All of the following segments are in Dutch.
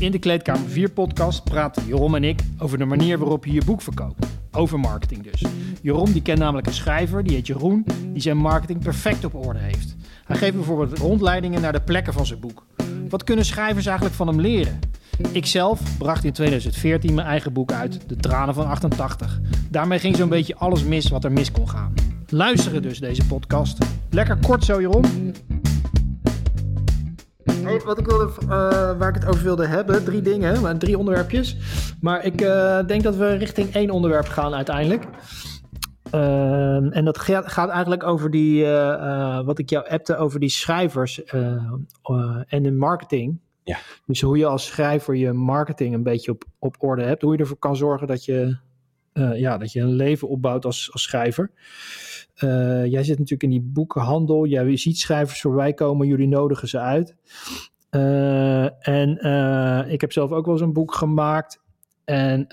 In de Kleedkamer 4 podcast praten Jeroen en ik over de manier waarop je je boek verkoopt. Over marketing dus. Jeroen die kent namelijk een schrijver, die heet Jeroen, die zijn marketing perfect op orde heeft. Hij geeft bijvoorbeeld rondleidingen naar de plekken van zijn boek. Wat kunnen schrijvers eigenlijk van hem leren? Ikzelf bracht in 2014 mijn eigen boek uit, De Tranen van 88. Daarmee ging zo'n beetje alles mis wat er mis kon gaan. Luisteren dus deze podcast. Lekker kort zo, Jeroen. Hey, wat ik wilde, uh, waar ik het over wilde hebben, drie dingen, maar drie onderwerpjes. Maar ik uh, denk dat we richting één onderwerp gaan uiteindelijk. Uh, en dat gaat, eigenlijk over die, wat ik jou appte over die schrijvers en de marketing. Ja. Dus hoe je als schrijver je marketing een beetje op, op orde hebt. Hoe je ervoor kan zorgen dat je, ja, dat je een leven opbouwt als, als schrijver. Uh, jij zit natuurlijk in die boekenhandel. Jij ziet schrijvers voorbij komen. Jullie nodigen ze uit. Uh, en uh, ik heb zelf ook wel eens een boek gemaakt. En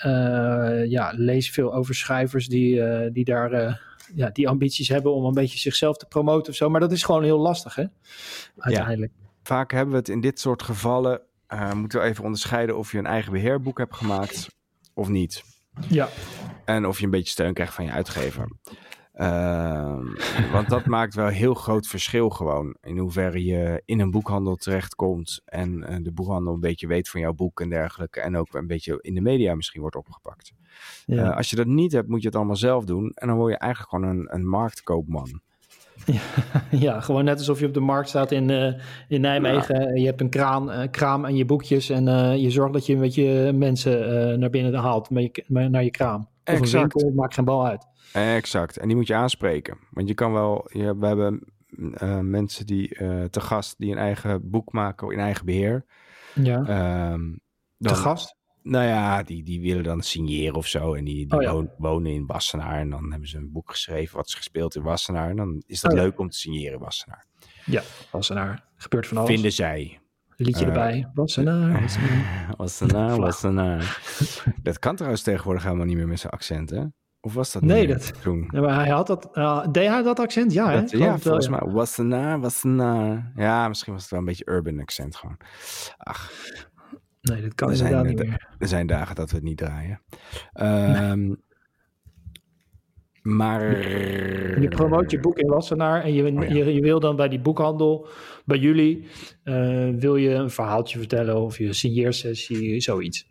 ja, lees veel over schrijvers die, die daar ja, die ambities hebben om een beetje zichzelf te promoten of zo. Maar dat is gewoon heel lastig, hè? Uiteindelijk. Ja, vaak hebben we het in dit soort gevallen. moeten we even onderscheiden of je een eigen beheerboek hebt gemaakt of niet. Ja. En of je een beetje steun krijgt van je uitgever. Uh, want dat maakt wel een heel groot verschil gewoon. In hoeverre je in een boekhandel terechtkomt en uh, de boekhandel een beetje weet van jouw boek en dergelijke. En ook een beetje in de media misschien wordt opgepakt. Ja. Uh, als je dat niet hebt, moet je het allemaal zelf doen. En dan word je eigenlijk gewoon een, een marktkoopman. Ja, ja, gewoon net alsof je op de markt staat in, uh, in Nijmegen. Ja. Je hebt een kraan, uh, kraam en je boekjes. En uh, je zorgt dat je een beetje mensen naar binnen haalt met je, naar je kraam. Of exact. een winkel, maakt geen bal uit. Exact. En die moet je aanspreken. Want je kan wel, je, we hebben uh, mensen die uh, te gast die een eigen boek maken in eigen beheer. Ja. Um, te gast? Nou ja, die, die willen dan signeren of zo. En die, die Oh ja. wonen, in Wassenaar. En dan hebben ze een boek geschreven wat is gespeeld in Wassenaar. En dan is dat Oh ja. leuk om te signeren in Wassenaar. Ja, Wassenaar. Gebeurt van alles. Vinden zij. Liedje Eh, erbij. Wassenaar. Wassenaar. Wassenaar, Wassenaar. dat kan trouwens tegenwoordig helemaal niet meer met zijn accent, hè? Of was dat Nee, dat- toen? Ja, maar hij had dat... uh, deed hij dat accent? Ja, hè? Dat- geloof ja, volgens ja. mij. Wassenaar, Wassenaar. Ja, misschien was het wel een beetje urban accent gewoon. Ach, Nee, dat kan er inderdaad zijn, niet er, meer. er zijn dagen dat we het niet draaien. Ehm, Maar... Je promoot je boek in Wassenaar en je, Oh ja. je, je wil dan bij die boekhandel, bij jullie, eh, wil je een verhaaltje vertellen of je signeersessie, zoiets.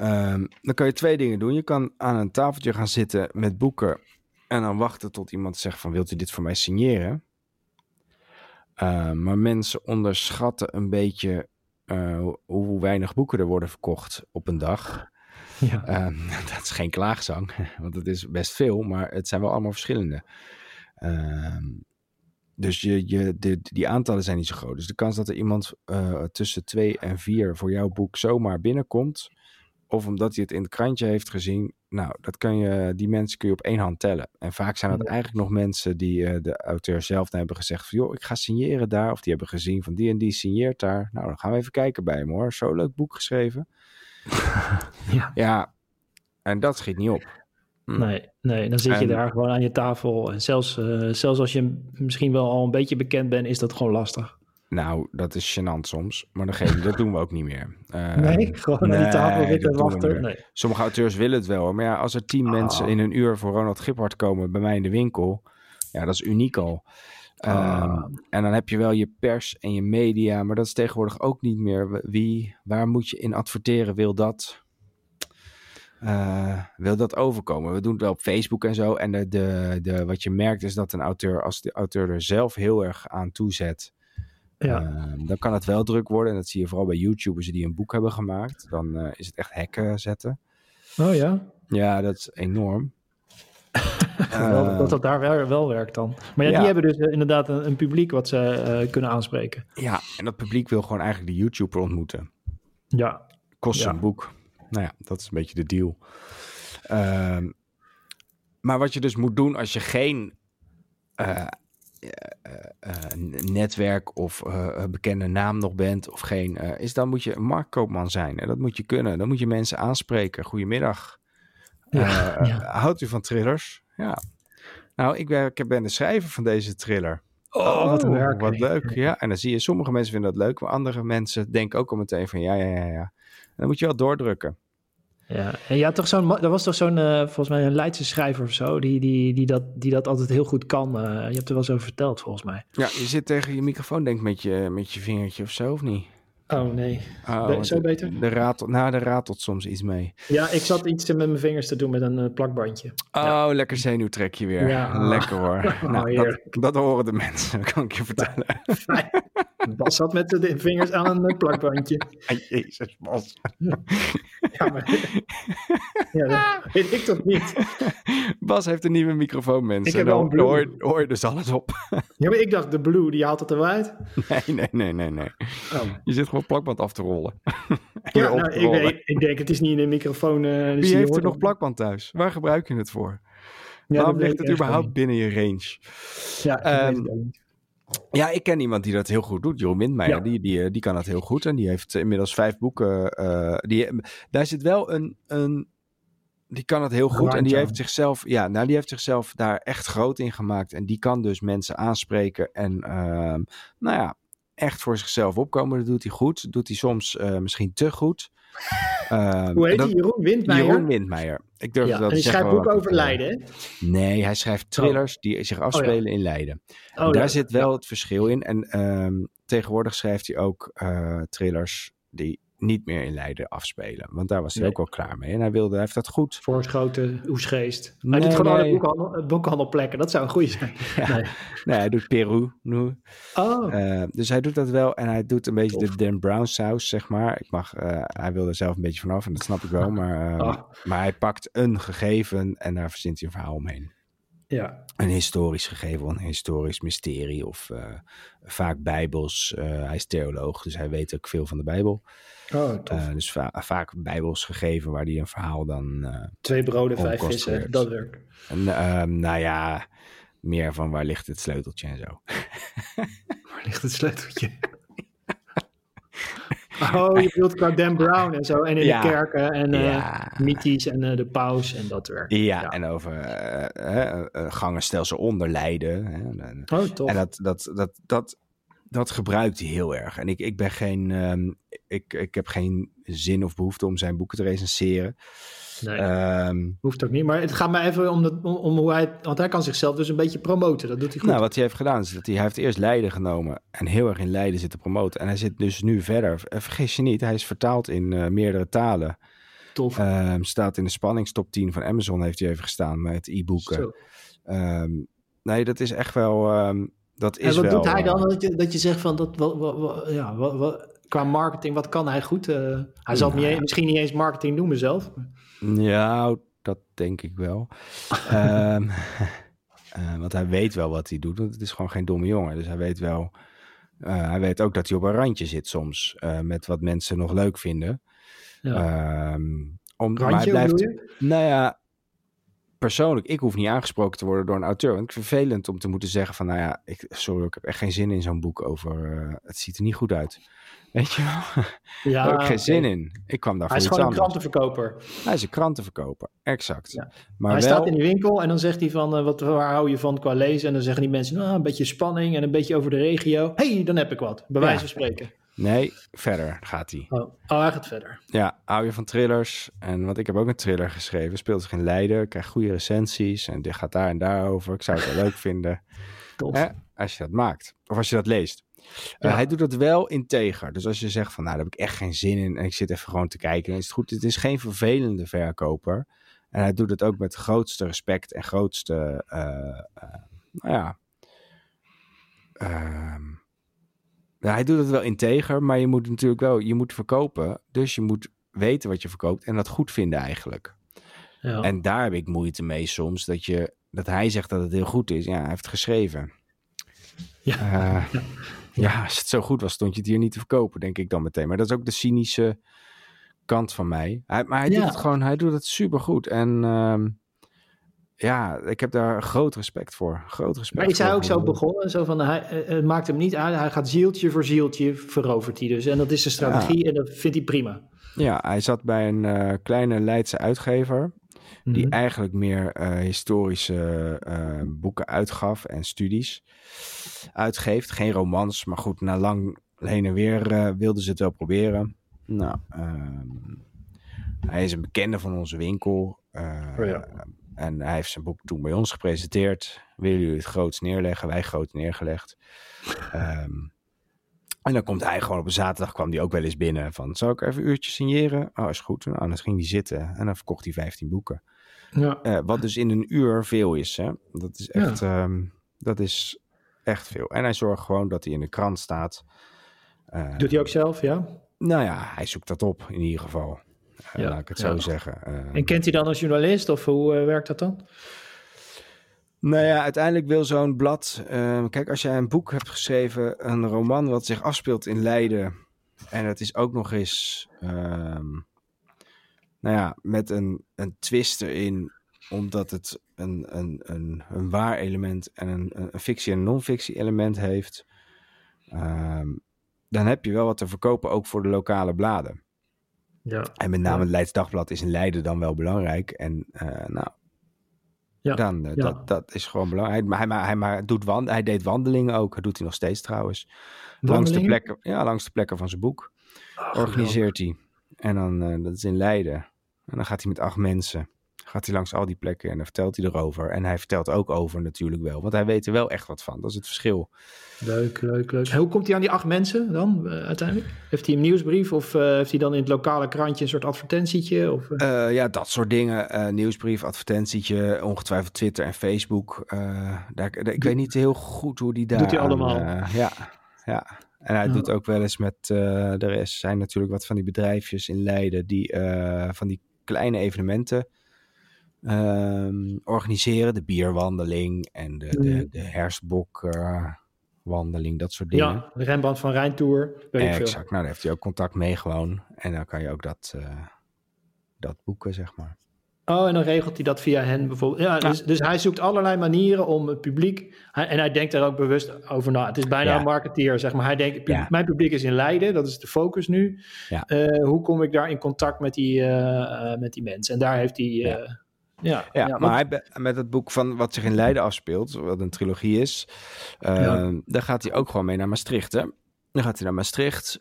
Ehm, dan kan je twee dingen doen. Je kan aan een tafeltje gaan zitten met boeken en dan wachten tot iemand zegt van wilt u dit voor mij signeren? Ehm, maar mensen onderschatten een beetje eh, hoe- weinig boeken er worden verkocht op een dag. Ja. Ehm, dat is geen klaagzang, want het is best veel, maar het zijn wel allemaal verschillende. Dus je, je, de, die aantallen zijn niet zo groot. Dus de kans dat er iemand eh, tussen twee en vier voor jouw boek zomaar binnenkomt, of omdat hij het in het krantje heeft gezien, nou, dat kan je, die mensen kun je op één hand tellen. En vaak zijn dat Ja. eigenlijk nog mensen die eh, de auteur zelf hebben gezegd van, joh, ik ga signeren daar. Of die hebben gezien van die en die signeert daar. Nou, dan gaan we even kijken bij hem hoor. Zo leuk boek geschreven. Ja. Ja, en dat schiet niet op. Hm. Nee, nee, dan zit je En- daar gewoon aan je tafel. En zelfs, eh, zelfs als je misschien wel al een beetje bekend bent, is dat gewoon lastig. Nou, dat is gênant soms. Maar dat, geven, dat doen we ook niet meer. Eh, nee, gewoon aan die nee, tafel zitten wachten. Nee. Sommige auteurs willen het wel. Maar ja, als er tien Ah. mensen in een uur voor Ronald Giphart komen bij mij in de winkel. Ja, dat is uniek al. Ehm, Ah. en dan heb je wel je pers en je media. Maar dat is tegenwoordig ook niet meer. Wie, waar moet je in adverteren? Wil dat... eh, wil dat overkomen? We doen het wel op Facebook en zo. En de, de, de, wat je merkt is dat een auteur, als de auteur er zelf heel erg aan toezet, Ja. Ehm, dan kan het wel druk worden. En dat zie je vooral bij YouTubers die een boek hebben gemaakt. Dan eh, is het echt hekken zetten. Oh ja, Ja, dat is enorm. Dat dat daar wel, wel werkt dan. Maar ja, ja. die hebben dus eh, inderdaad een, een publiek wat ze eh, kunnen aanspreken. ja, en dat publiek wil gewoon eigenlijk de YouTuber ontmoeten. Ja, Kost Ja. een boek. Nou ja, dat is een beetje de deal. Ehm, maar wat je dus moet doen als je geen netwerk of eh, bekende naam nog bent, of geen, eh, is dan moet je een marktkoopman zijn. En dat moet je kunnen. Dan moet je mensen aanspreken. Goedemiddag. Ja, Eh, ja. Houdt u van thrillers? Ja. Nou, ik ben, ik ben de schrijver van deze thriller. Oh, wat werk. Wat leuk, ja. En dan zie je, sommige mensen vinden dat leuk, maar andere mensen denken ook al meteen van ja, ja, ja, ja. En dan moet je wel doordrukken. Ja, en ja, toch zo'n, er was toch zo'n, uh, volgens mij een Leidse schrijver of zo, die, die, die, dat, die dat altijd heel goed kan. Uh, je hebt er wel eens over verteld, volgens mij. Ja, je zit tegen je microfoon, denk ik, met je, met je vingertje of zo, of niet? Oh nee. Oh, Be- zo beter? De ratelt, nou, de ratelt soms iets mee. Ja, ik zat iets met mijn vingers te doen met een uh, plakbandje. Oh, ja. lekker zenuwtrekje weer. Ja. Lekker hoor. Oh, nou, dat, dat, horen de mensen, kan ik je vertellen. Bas zat met de vingers aan een plakbandje. Ah, jezus, Bas. ja, maar... ja, dat weet ik toch niet. Bas heeft een nieuwe microfoon, mensen. Ik heb wel een Blue. Hoor, hoor je dus alles op. ja, maar ik dacht, de Blue, die haalt het er wel uit. Nee, nee, nee, nee, nee. Oh. Je zit gewoon plakband af te rollen. ja, nou, ik, weet, ik, denk, het is niet in de microfoon. Uh, Wie heeft er nog plakband thuis? Waar gebruik je het voor? Ja, Waarom ligt het überhaupt niet. binnen je range? Ja, um, ja, ik ken iemand die dat heel goed doet. Jeroen Windmeijer, ja. die, die, die kan dat heel goed. En die heeft inmiddels vijf boeken. Uh, die, daar zit wel een, een... Die kan het heel goed. Right, en die heeft zichzelf... Ja, nou, die heeft zichzelf daar echt groot in gemaakt. En die kan dus mensen aanspreken. En uh, nou ja, echt voor zichzelf opkomen. Dat doet hij goed. Dat doet hij soms uh, misschien te goed. Uh, Hoe heet hij? Jeroen Windmeijer? Jeroen Windmeijer. Ik durf ja, dat en hij schrijft boeken over Leiden, hè? Nee, hij schrijft thrillers oh. die zich afspelen oh, ja. in Leiden. Oh, daar ja. zit wel het verschil in. En um, tegenwoordig schrijft hij ook uh, thrillers die niet meer in Leiden afspelen. Want daar was hij nee. ook al klaar mee. En hij wilde, hij heeft dat goed. Voorschoten, Oesgeest. Nee, hij doet gewoon nee. boekhandel, boekhandelplekken. Dat zou een goede zijn. Ja. Nee. nee. hij doet Peru nu. Oh. Uh, dus hij doet dat wel. En hij doet een beetje de Dan Brown saus, zeg maar. Ik mag, uh, hij wil er zelf een beetje vanaf. En dat snap ik wel. Maar, uh, oh. maar hij pakt een gegeven en daar verzint hij een verhaal omheen. Ja. Een historisch gegeven, een historisch mysterie of uh, vaak bijbels. Uh, hij is theoloog, dus hij weet ook veel van de Bijbel. Oh, tof. Uh, dus va vaak bijbels gegeven waar hij een verhaal dan... eh, Twee broden, vijf vissen, dat werkt. En, nou ja, meer van waar ligt het sleuteltje en zo. waar ligt het sleuteltje? Oh, je bedoelt qua Dan Brown en zo. En in ja, de kerken en uh, ja. mythisch en uh, de paus en dat werk. Ja, ja. en over uh, gangenstelsel onder Leiden. Hè. Oh, tof. En dat, dat, dat, dat, dat gebruikt hij heel erg. En ik, ik ben geen... Um, ik, ik heb geen zin of behoefte om zijn boeken te recenseren. Nee, um, hoeft ook niet. Maar het gaat me even om, dat, om, om, hoe hij... Want hij kan zichzelf dus een beetje promoten. Dat doet hij goed. Nou, wat hij heeft gedaan is dat hij, hij heeft eerst Leiden genomen... en heel erg in Leiden zitten promoten. En hij zit dus nu verder. Vergeet je niet, hij is vertaald in uh, meerdere talen. Tof. Um, staat in de spanningstop 10 van Amazon heeft hij even gestaan met e-boeken. Um, nee, dat is echt wel... Um, dat is en wat wel, doet hij dan? Dat je, dat je zegt van... Dat, wat, wat, ja, wat, wat, qua marketing, wat kan hij goed? Uh, hij zal nou, niet, misschien niet eens marketing noemen zelf. Ja, dat denk ik wel. um, uh, want hij weet wel wat hij doet. Want het is gewoon geen domme jongen. Dus hij weet wel... Uh, hij weet ook dat hij op een randje zit soms. Met wat mensen nog leuk vinden. Ja. Um, om, randje, maar hij blijft? Nou ja, persoonlijk, ik hoef niet aangesproken te worden door een auteur. Want ik vind het vervelend om te moeten zeggen van... Nou ja, ik, sorry, ik heb echt geen zin in zo'n boek over... Uh, het ziet er niet goed uit. Weet je wel? Ja, Daar heb ik geen zin in. Ik kwam daar Hij is gewoon een krantenverkoper. Hij is een krantenverkoper, exact. Ja. Maar hij wel, staat in die winkel en dan zegt hij van... Uh, wat, waar hou je van qua lezen? En dan zeggen die mensen... Nou, een beetje spanning en een beetje over de regio. hey, dan heb ik wat. Bij wijze van spreken. Nee, verder gaat hij. Oh, oh, hij gaat verder. Ja, hou je van thrillers? En want ik heb ook een thriller geschreven. Speelt zich in Leiden, krijgt goede recensies. En dit gaat daar en daar over. Ik zou het wel leuk vinden. Tof. Als je dat maakt. Of als je dat leest. Ja. Uh, hij doet dat wel integer. Dus als je zegt van, nou, daar heb ik echt geen zin in. En ik zit even gewoon te kijken. Dan is het goed. Het is geen vervelende verkoper. En hij doet het ook met grootste respect en grootste, uh, uh, nou ja... ehm, ja, hij doet het wel integer, maar je moet natuurlijk wel, je moet verkopen. Dus je moet weten wat je verkoopt en dat goed vinden eigenlijk. Ja. En daar heb ik moeite mee soms, dat, je, dat hij zegt dat het heel goed is. Ja, hij heeft het geschreven. Ja. Uh, ja. Ja, als het zo goed was, stond je het hier niet te verkopen, denk ik dan meteen. Maar dat is ook de cynische kant van mij. Hij, maar hij Ja. doet het gewoon, hij doet het supergoed. En ehm, ja, ik heb daar groot respect voor. Groot respect Maar is hij ook zo begonnen? Zo van, hij, eh, het maakt hem niet uit. Hij gaat zieltje voor zieltje verovert hij dus. En dat is zijn strategie en dat vindt hij prima. Ja, hij zat bij een eh, kleine Leidse uitgever. Die Mhm. eigenlijk meer eh, historische eh, boeken uitgaf en studies uitgeeft. Geen romans, maar goed, na lang heen en weer eh, wilden ze het wel proberen. Nou, ehm, hij is een bekende van onze winkel. Oh ja. En hij heeft zijn boek toen bij ons gepresenteerd. Willen jullie het groots neerleggen? Wij groot neergelegd. Ehm, en dan komt hij gewoon op een zaterdag, kwam hij ook wel eens binnen. Van, zal ik even een uurtje signeren? Oh, is goed. Nou, dan ging hij zitten en dan verkocht hij 15 boeken. Ja. Eh, wat dus in een uur veel is. Hè? Dat is echt, ehm, dat is echt veel. En hij zorgt gewoon dat hij in de krant staat. Eh, Doet hij ook zelf, ja? Nou ja, hij zoekt dat op in ieder geval. Eh, Ja, Laat ik het zo zeggen. En kent hij dan als journalist of hoe werkt dat dan? Nou ja, uiteindelijk wil zo'n blad. ehm, kijk, als jij een boek hebt geschreven, een roman wat zich afspeelt in Leiden. En het is ook nog eens. ehm, nou ja, met een, een twist erin, omdat het een, een, een, een waar element en een, een fictie- en non-fictie element heeft. ehm, dan heb je wel wat te verkopen, ook voor de lokale bladen. Ja. En met name Ja. het Leids Dagblad is in Leiden dan wel belangrijk. En eh, nou, Ja, dan, eh, ja. Dat, dat is gewoon belangrijk. Maar hij, maar, hij, maar doet wand, hij deed wandelingen ook. Dat doet hij nog steeds trouwens. Langs de, plekken, ja, langs de plekken van zijn boek organiseert hij. En dan, eh, dat is in Leiden. En dan gaat hij met acht mensen. Gaat hij langs al die plekken en dan vertelt hij erover. En hij vertelt ook over natuurlijk wel. Want hij weet er wel echt wat van. Dat is het verschil. Leuk, leuk, leuk. En hoe komt hij aan die acht mensen dan eh, uiteindelijk? Heeft hij een nieuwsbrief of eh, heeft hij dan in het lokale krantje een soort advertentietje? Of, ja, dat soort dingen. Nieuwsbrief, advertentietje, ongetwijfeld Twitter en Facebook. Daar, daar- ik weet niet heel goed hoe die daar... Doet hij allemaal? ja, ja. En hij Ja. doet ook wel eens met... de rest zijn natuurlijk wat van die bedrijfjes in Leiden... die eh, van die kleine evenementen ehm, organiseren. De bierwandeling en de, de, Mm. de herfstbokwandeling, dat soort dingen. ja, de renband van Rijntour. Weet ik veel. exact. Nou, daar heeft hij ook contact mee gewoon. En dan kan je ook dat, eh, dat boeken, zeg maar. Oh, en dan regelt hij dat via hen bijvoorbeeld. Ja, Dus, dus hij zoekt allerlei manieren om het publiek. Hij, en hij denkt er ook bewust over na. Het is bijna Ja. een marketeer, zeg maar. Hij denkt, pub- Ja. mijn publiek is in Leiden, dat is de focus nu. Eh, hoe kom ik daar in contact met die, eh, eh, met die mensen? En daar heeft hij. ja. ja, maar hij, met het boek van wat zich in Leiden afspeelt, wat een trilogie is, eh, Ja. daar gaat hij ook gewoon mee naar Maastricht. Hè? Dan gaat hij naar Maastricht.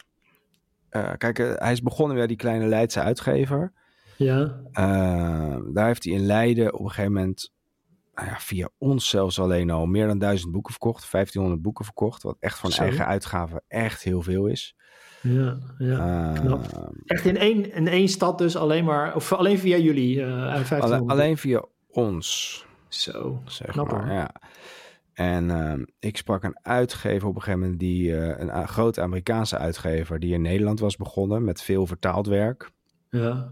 Eh, kijk, hij is begonnen bij die kleine Leidse uitgever. Ja, Eh, daar heeft hij in Leiden op een gegeven moment, nou ja, via ons zelfs alleen al, meer dan duizend boeken verkocht. 1500 boeken verkocht, wat echt van eigen uitgave echt heel veel is. ja, ja. Eh, knap. Echt in één, in één stad dus alleen maar, of alleen via jullie. eh uit alle- 1500. alleen via ons. Zo, zeg knap maar. hoor. Ja. En ehm, ik sprak een uitgever op een gegeven moment, die, eh, een grote Amerikaanse uitgever, die in Nederland was begonnen met veel vertaald werk. Ja,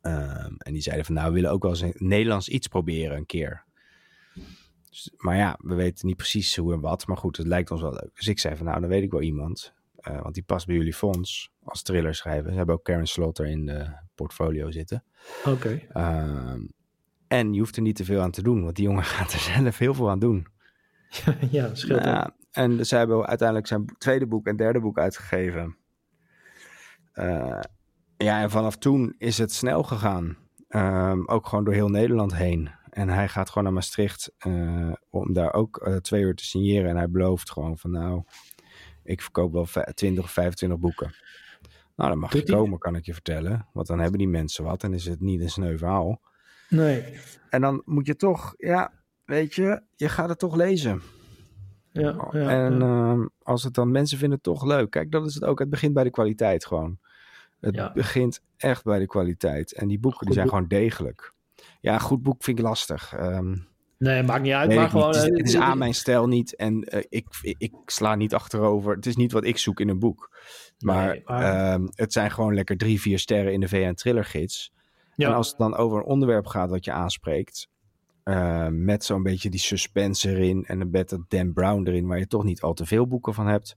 Ehm, en die zeiden van, nou, we willen ook wel eens een Nederlands iets proberen een keer. Dus- maar ja, we weten niet precies hoe en wat, maar goed, het lijkt ons wel leuk. Dus ik zei van, nou, dan weet ik wel iemand, eh, want die past bij jullie fonds als thriller schrijven. Ze hebben ook Karen Slotter in de portfolio zitten. oké. Ehm, en je hoeft er niet te veel aan te doen, want die jongen gaat er zelf heel veel aan doen. ja, scheelt. Ja, en zij hebben uiteindelijk zijn tweede boek en derde boek uitgegeven. Eh, ja, en vanaf toen is het snel gegaan. Ehm, ook gewoon door heel Nederland heen. En hij gaat gewoon naar Maastricht eh, om daar ook eh, twee uur te signeren. En hij belooft gewoon van nou, ik verkoop wel vij- 20 of 25 boeken. Nou, dan mag je Doet hij? komen, kan ik je vertellen. Want dan hebben die mensen wat en is het niet een sneu verhaal. Nee, En dan moet je toch, ja, weet je, je gaat het toch lezen. ja, ja, en ja. ehm, als het dan mensen vinden het toch leuk. Kijk, dat is het ook. Het begint bij de kwaliteit gewoon. Het Ja. begint echt bij de kwaliteit. En die boeken Goed die zijn boek. gewoon degelijk. Ja, een goed boek vind ik lastig. Ehm Nee, maakt niet uit, maar gewoon... het, is, eh, het is aan mijn stijl niet. En eh, ik, ik, sla niet achterover. Het is niet wat ik zoek in een boek. Maar, Nee, maar- ehm, het zijn gewoon lekker drie, vier sterren in de VN Thriller Gids. Ja. En als het dan over een onderwerp gaat wat je aanspreekt, eh, met zo'n beetje die suspense erin en een beetje Dan Brown erin, waar je toch niet al te veel boeken van hebt.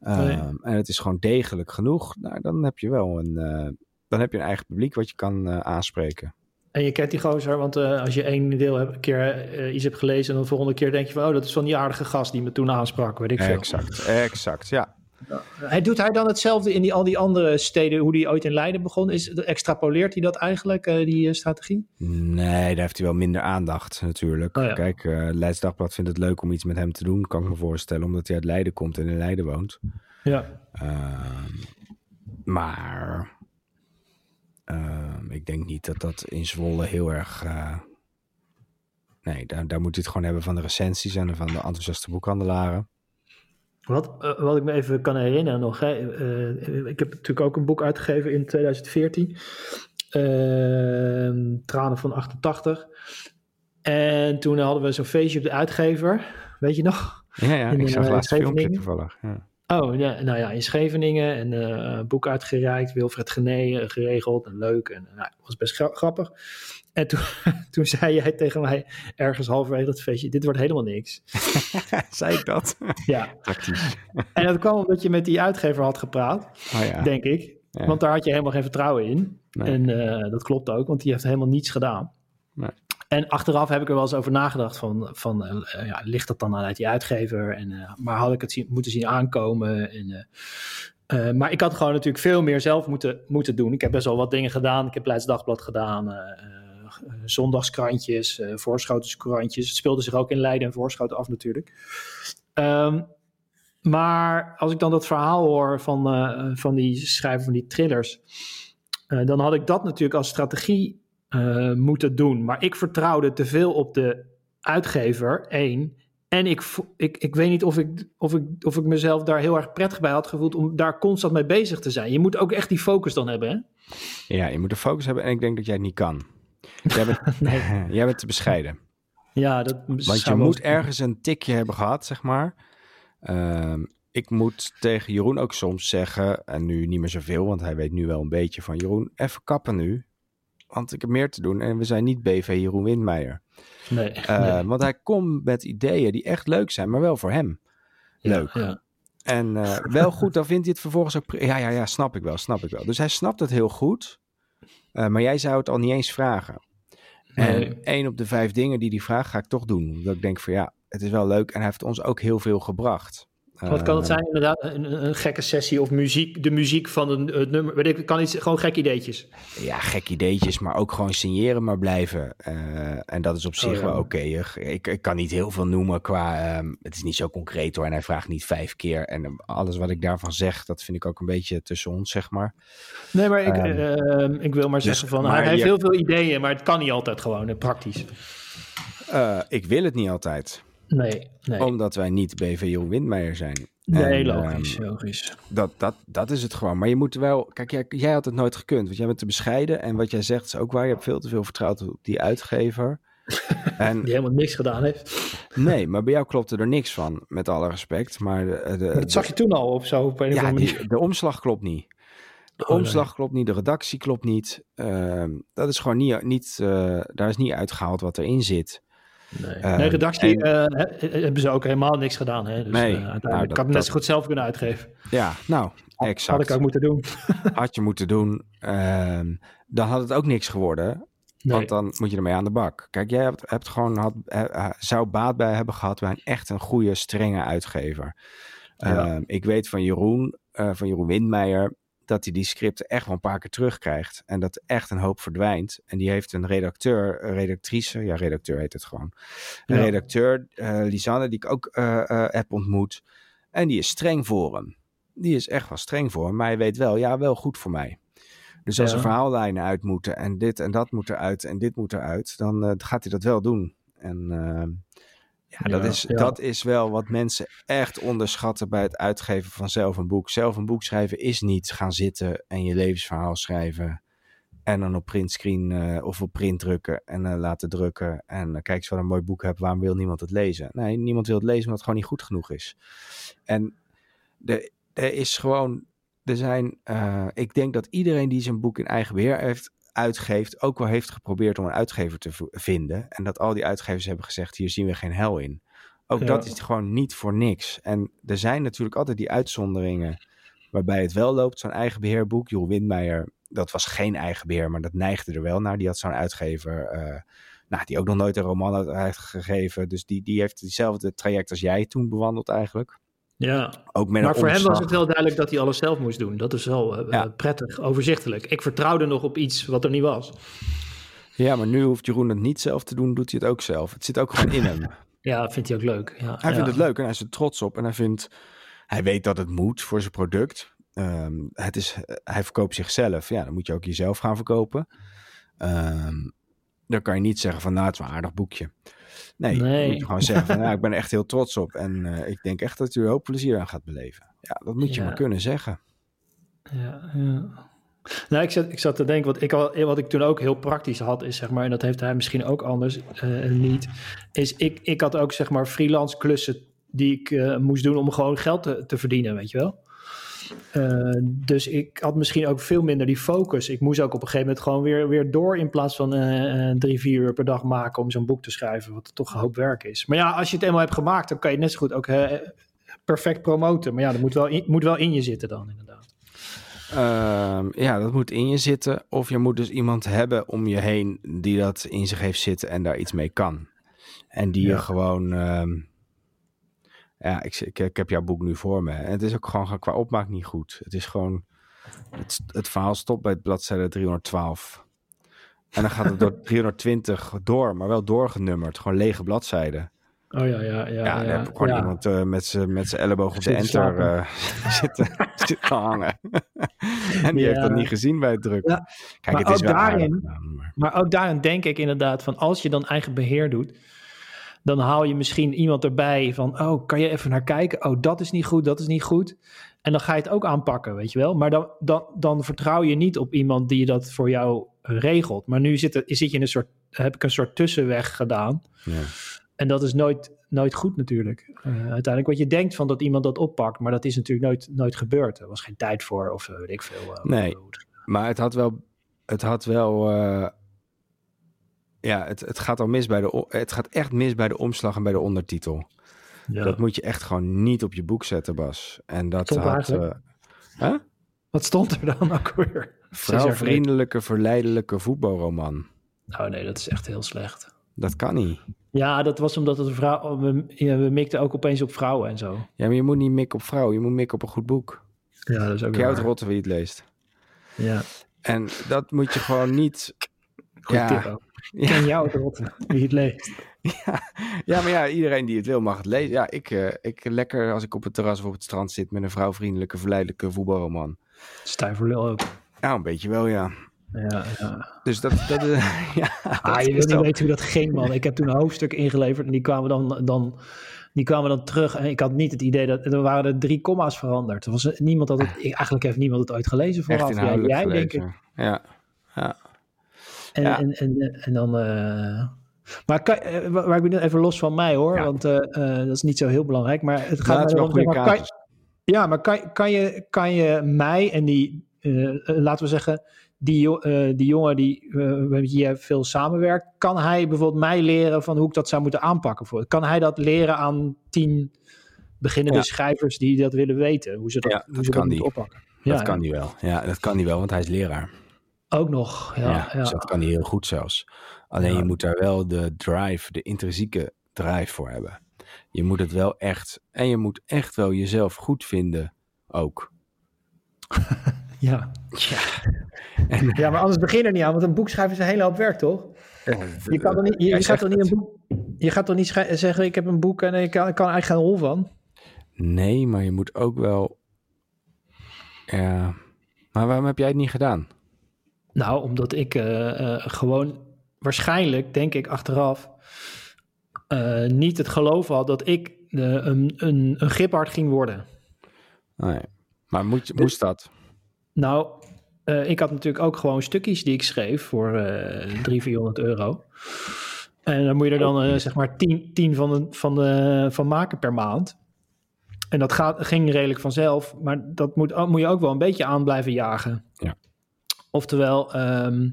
Eh, Nee. En het is gewoon degelijk genoeg. Nou, dan heb je wel een, eh, dan heb je een eigen publiek wat je kan eh, aanspreken. En je kent die gozer, want eh, als je één deel een keer iets hebt gelezen... en dan de volgende keer denk je van... oh, dat is van die aardige gast die me toen aansprak, weet ik veel. Exact, exact, ja. Hij doet hij dan hetzelfde in die, al die andere steden, hoe hij ooit in Leiden begon? Is, extrapoleert hij dat eigenlijk, uh, die uh, strategie? Nee, daar heeft hij wel minder aandacht natuurlijk. Oh, ja. Kijk, uh, Leids Dagblad vindt het leuk om iets met hem te doen, kan ik me voorstellen, omdat hij uit Leiden komt en in Leiden woont. Ja. Ehm, maar ehm, ik denk niet dat dat in Zwolle heel erg... nee, daar, daar moet hij het gewoon hebben van de recensies en van de enthousiaste boekhandelaren. Wat, uh, wat ik me even kan herinneren nog. Hè, uh, ik heb natuurlijk ook een boek uitgegeven in 2014. Uh, Tranen van 88. En toen hadden we zo'n feestje op de uitgever. Weet je nog? Ja, ja in, ik zag laatst filmpje toevallig. Ja. Oh, ja, nou ja, in Scheveningen. En boek uitgereikt. Wilfred Gené geregeld. En leuk. En nou, was best gra grappig. En toen, toen zei jij tegen mij ergens halverwege dat feestje, dit wordt helemaal niks. zei ik dat? Ja. Tactisch. En dat kwam omdat je met die uitgever had gepraat, oh ja. denk ik. Ja. Want daar had je helemaal geen vertrouwen in. Nee. En uh, dat klopt ook, want die heeft helemaal niets gedaan. Nee. En achteraf heb ik er wel eens over nagedacht van, van uh, ja, ligt dat dan uit die uitgever? En, uh, maar had ik het zien, moeten zien aankomen? En, uh, maar ik had gewoon natuurlijk veel meer zelf moeten, moeten doen. Ik heb best wel wat dingen gedaan. Ik heb Leids Dagblad gedaan, zondagskrantjes, uh, voorschotenskrantjes. Het speelde zich ook in Leiden en Voorschoten af natuurlijk. Um, maar als ik dan dat verhaal hoor van, van die schrijver van die thrillers... dan had ik dat natuurlijk als strategie moeten doen. Maar ik vertrouwde te veel op de uitgever, één... En ik, ik, ik weet niet of ik, of, ik, of ik mezelf daar heel erg prettig bij had gevoeld om daar constant mee bezig te zijn. Je moet ook echt die focus dan hebben, hè? Ja, je moet de focus hebben en ik denk dat jij het niet kan. Jij bent, nee. jij bent te bescheiden. Ja, dat Want je moet ergens een tikje hebben gehad, zeg maar. Uh, ik moet tegen Jeroen ook soms zeggen, en nu niet meer zoveel, want hij weet nu wel een beetje van Jeroen, even kappen nu. Want ik heb meer te doen en we zijn niet BV Jeroen Windmeijer. Nee, uh, nee. Want hij komt met ideeën die echt leuk zijn, maar wel voor hem. Leuk. Ja, ja. En uh, wel goed, dan vindt hij het vervolgens ook... Ja, ja, ja, snap ik wel, snap ik wel. Dus hij snapt het heel goed. Uh, maar jij zou het al niet eens vragen. En één op de vijf dingen die hij vraagt, ga ik toch doen. Omdat ik denk van ja, het is wel leuk en hij heeft ons ook heel veel gebracht. Wat kan het Uh, zijn? Inderdaad, een, een gekke sessie of muziek, de muziek van een, het nummer. Weet ik, kan iets, gewoon gekke ideetjes. Ja, gek ideetjes, maar ook gewoon signeren maar blijven. Uh, en dat is op zich Oh, ja. wel oké. Ik, ik kan niet heel veel noemen qua... Um, het is niet zo concreet hoor. En hij vraagt niet vijf keer. En alles wat ik daarvan zeg, dat vind ik ook een beetje tussen ons, zeg maar. Nee, maar ik, Ehm, uh, ik wil maar dus- zeggen van, maar hij heeft heel veel ideeën, maar het kan niet altijd gewoon, eh, praktisch. Uh, ik wil het niet altijd. Nee, nee. Omdat wij niet BV Jeroen Windmeijer zijn. nee, En, logisch, um, logisch. dat, dat, dat is het gewoon. Maar je moet wel... Kijk, jij, jij had het nooit gekund. Want jij bent te bescheiden. En wat jij zegt is ook waar. Je hebt veel te veel vertrouwd op die uitgever. en Die helemaal niks gedaan heeft. nee, maar bij jou klopte er niks van. Met alle respect. Maar de, dat zag je toen al op zo op een of ja, die, de omslag klopt niet. De Oh, nee. omslag klopt niet. De redactie klopt niet. Ehm, dat is gewoon niet... niet uh, daar is niet uitgehaald wat erin zit. Nee, Ehm, nee redactie en- eh, he- hebben ze ook helemaal niks gedaan. Hè? Dus, Nee, eh, uiteindelijk nou, dat- ik had het net zo goed zelf kunnen uitgeven. Ja, nou, Had exact. ik ook moeten doen. Had je moeten doen. Ehm, dan had het ook niks geworden. Nee. Want dan moet je ermee aan de bak. Kijk, jij hebt, hebt gewoon had, eh, zou baat bij hebben gehad bij een echt een goede, strenge uitgever. Ja. Ehm, ik weet van Jeroen, eh, van Jeroen Windmeijer, dat hij die scripten echt wel een paar keer terugkrijgt. En dat echt een hoop verdwijnt. En die heeft een redacteur, een redactrice, ja, redacteur heet het gewoon. Een Ja. redacteur, eh, Lisanne, die ik ook eh, heb ontmoet. En die is streng voor hem. Die is echt wel streng voor hem. Maar hij weet wel, ja, wel goed voor mij. Dus als er verhaallijnen uit moeten en dit en dat moet eruit en dit moet eruit, dan gaat hij dat wel doen. En ja, dat, Ja, is, ja. dat is wel wat mensen echt onderschatten bij het uitgeven van zelf een boek. Zelf een boek schrijven is niet gaan zitten en je levensverhaal schrijven. En dan op printscreen eh, of op print drukken en eh, laten drukken. En eh, kijk eens wat een mooi boek heb, waarom wil niemand het lezen? Nee, niemand wil het lezen omdat het gewoon niet goed genoeg is. En er, er is gewoon, er zijn, eh, ik denk dat iedereen die zijn boek in eigen beheer heeft, uitgeeft, ook wel heeft geprobeerd om een uitgever te vinden. En dat al die uitgevers hebben gezegd, hier zien we geen hel in. Ook Ja. dat is gewoon niet voor niks. En er zijn natuurlijk altijd die uitzonderingen waarbij het wel loopt. Zo'n eigen beheerboek, Joel Windmeijer, dat was geen eigen beheer, maar dat neigde er wel naar. Die had zo'n uitgever, eh, nou, die ook nog nooit een roman had uitgegeven. Dus die, die heeft hetzelfde traject als jij toen bewandeld eigenlijk. Ja, Ook met maar voor hem was het wel duidelijk dat hij alles zelf moest doen. Dat is wel eh, Ja. prettig, overzichtelijk. Ik vertrouwde nog op iets wat er niet was. Ja, maar nu hoeft Jeroen het niet zelf te doen, doet hij het ook zelf. Het zit ook gewoon in hem. Ja, vindt hij ook leuk. Ja, Hij ja. vindt het leuk en hij is er trots op. En hij vindt, hij weet dat het moet voor zijn product. Ehm, het is, hij verkoopt zichzelf. Ja, dan moet je ook jezelf gaan verkopen. Ehm, dan kan je niet zeggen van, nou, het is een aardig boekje. Nee, Nee. moet je gewoon zeggen van, nou, ik ben echt heel trots op. En eh, ik denk echt dat u er hoop plezier aan gaat beleven. Ja, dat moet je maar kunnen zeggen. Ja, ja. Nou, ik zat, ik zat te denken, wat ik, al, wat ik toen ook heel praktisch had, is zeg maar, en dat heeft hij misschien ook anders eh, niet, is ik, ik had ook zeg maar freelance klussen die ik eh, moest doen om gewoon geld te, te verdienen, weet je wel. Eh, dus ik had misschien ook veel minder die focus. Ik moest ook op een gegeven moment gewoon weer, weer door in plaats van eh, eh, drie, vier uur per dag maken om zo'n boek te schrijven, wat toch een hoop werk is. Maar ja, als je het eenmaal hebt gemaakt, dan kan je het net zo goed ook perfect promoten. Maar ja, dat moet wel in, moet wel in je zitten dan inderdaad. Ehm, ja, dat moet in je zitten. Of je moet dus iemand hebben om je heen die dat in zich heeft zitten en daar iets mee kan. En die Ja. je gewoon. Ja, ik, ik, ik heb jouw boek nu voor me. En het is ook gewoon qua opmaak niet goed. Het is gewoon. Het, het verhaal stopt bij bladzijde 312. En dan gaat het door 320 door, maar wel doorgenummerd. Gewoon lege bladzijden. Oh ja, ja, ja. Ja, dan heb ik gewoon ja. iemand eh, met zijn met zijn elleboog op de enter eh, zitten, zitten hangen. en die heeft Ja. dat niet gezien bij het druk. Ja, Kijk, maar het is ook wel daarin- maar- Maar ook daarin denk ik inderdaad van als je dan eigen beheer doet, dan haal je misschien iemand erbij van, oh, kan je even naar kijken? Oh, dat is niet goed, dat is niet goed. En dan ga je het ook aanpakken, weet je wel. Maar dan, dan, dan vertrouw je niet op iemand die dat voor jou regelt. Maar nu zit, er, zit je in een soort, heb ik een soort tussenweg gedaan. Ja. En dat is nooit, nooit goed natuurlijk. Eh, uiteindelijk wat je denkt van dat iemand dat oppakt, maar dat is natuurlijk nooit, nooit gebeurd. Er was geen tijd voor of eh, weet ik veel. eh, Nee. Maar het had wel. Het had wel. eh, ja, het, het gaat al mis bij de. Het gaat echt mis bij de omslag en bij de ondertitel. Ja. Dat moet je echt gewoon niet op je boek zetten, Bas. En dat had. eh, hè? Wat stond er dan ook weer? Vrouwvriendelijke, verleidelijke voetbalroman. Oh nee, dat is echt heel slecht. Dat kan niet. Ja, dat was omdat het een vrouw. We, ja, we mikten ook opeens op vrouwen en zo. Ja, maar je moet niet mikken op vrouw. Je moet mikken op een goed boek. Ja, dat is ook uitrotten wie het leest. Ja, En dat moet je gewoon niet. goed Ja. tip ook. Ken jou rotten, wie het leest. Ja, maar ja, iedereen die het wil mag het lezen. Ja, ik, eh, ik lekker als ik op het terras of op het strand zit met een vrouwvriendelijke, verleidelijke voetbalroman. Stijn voor lul ook. Ja, een beetje wel, ja. Ja, ja. Dus dat, dat is, ja, Ah, dat je wil niet weten hoe dat ging, man. Ik heb toen een hoofdstuk ingeleverd en die kwamen dan, dan, die kwamen dan terug. En ik had niet het idee dat er waren er drie komma's veranderd. Er was er- niemand had het, eigenlijk heeft niemand het ooit gelezen vooraf. Ja, jij, gelezen. denk ik. Ja, ja. En, Ja. en, en, en dan. eh, maar kan, eh, waar ik ben even los van mij hoor, Ja. want eh, dat is niet zo heel belangrijk. Maar het gaat erom, kan, ja, maar kan, kan, je, kan je mij en die, laten we zeggen, die, die jongen die met wie je veel samenwerkt, kan hij bijvoorbeeld mij leren van hoe ik dat zou moeten aanpakken? Voor? Kan hij dat leren aan tien beginnende Ja. schrijvers die dat willen weten? Hoe ze dat, Ja, hoe dat ze dat moeten oppakken? Dat kan hij wel. Ja, dat kan hij wel, want hij is leraar. Ook nog. Ja, Ja, ja, Dus dat kan heel goed zelfs. Alleen Ja. je moet daar wel de drive, de intrinsieke drive voor hebben. Je moet het wel echt, en je moet echt wel jezelf goed vinden ook. ja. Ja. En, Ja, maar anders begin er niet aan, want een boek schrijven is een hele hoop werk, toch? Je, kan toch niet, je, gaat toch niet een boek... Je gaat toch niet zeggen, ik heb een boek en ik kan, ik kan er eigenlijk geen rol van? Nee, maar je moet ook wel. Ja. Maar waarom heb jij het niet gedaan? Nou, omdat ik eh, eh, gewoon waarschijnlijk, denk ik achteraf, eh, niet het geloof had dat ik een, een, een giphard ging worden. Nee. Maar moet, moest dat? Nou, ik had natuurlijk ook gewoon stukjes die ik schreef voor eh 300, 400 euro. En dan moet je er dan zeg maar 10, 10 van, de, van, de, van maken per maand. En dat gaat, ging redelijk vanzelf, maar dat moet, moet je ook wel een beetje aan blijven jagen. Ja. Oftewel, ehm,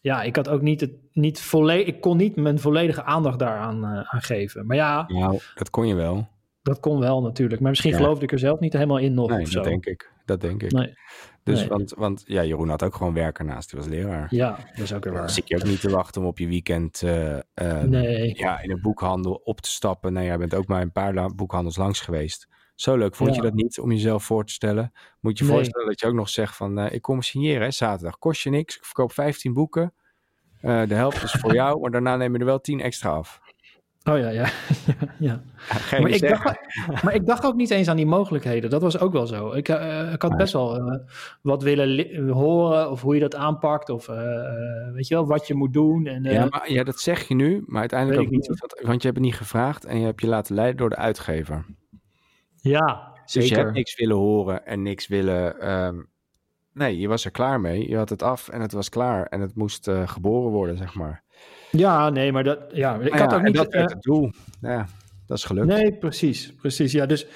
ja, ik had ook niet het, niet volledig, ik kon niet mijn volledige aandacht daaraan eh, aan geven. Maar ja, Nou, dat kon je wel. dat kon wel natuurlijk. Maar misschien Ja. geloofde ik er zelf niet helemaal in nog Nee, of zo. dat denk ik. Dat denk ik. Nee. Dus, nee. want, want ja, Jeroen had ook gewoon werk ernaast. Hij was leraar. Ja, dat is ook weer waar. zit je ook niet te wachten om op je weekend eh, eh, Nee. ja, in een boekhandel op te stappen. Nee, jij bent ook maar een paar boekhandels langs geweest. Zo leuk vond je dat niet om jezelf voor te stellen. Moet je je Nee. voorstellen dat je ook nog zegt van... eh, ik kom signeren hè, zaterdag. Kost je niks. Ik verkoop 15 boeken. Eh, de helft is voor jou. Maar daarna neem je er wel 10 extra af. Oh ja, ja. ja, Maar, ik dacht, maar ik dacht ook niet eens aan die mogelijkheden. Dat was ook wel zo. Ik, eh, ik had best wel wat willen horen of hoe je dat aanpakt. Of weet je wel, wat je moet doen. En, Ja, maar, ja, dat zeg je nu, maar uiteindelijk ook niet. Want, want je hebt het niet gevraagd en je hebt je laten leiden door de uitgever. Ja, Dus je zeker. hebt niks willen horen en niks willen... ehm, nee, je was er klaar mee. Je had het af en het was klaar. En het moest eh, geboren worden, zeg maar. Ja, nee, maar dat, ja, ik Maar had ja, ook niet... dat eh, het doel. Ja, dat is gelukt. Nee, precies. Precies, ja. Dus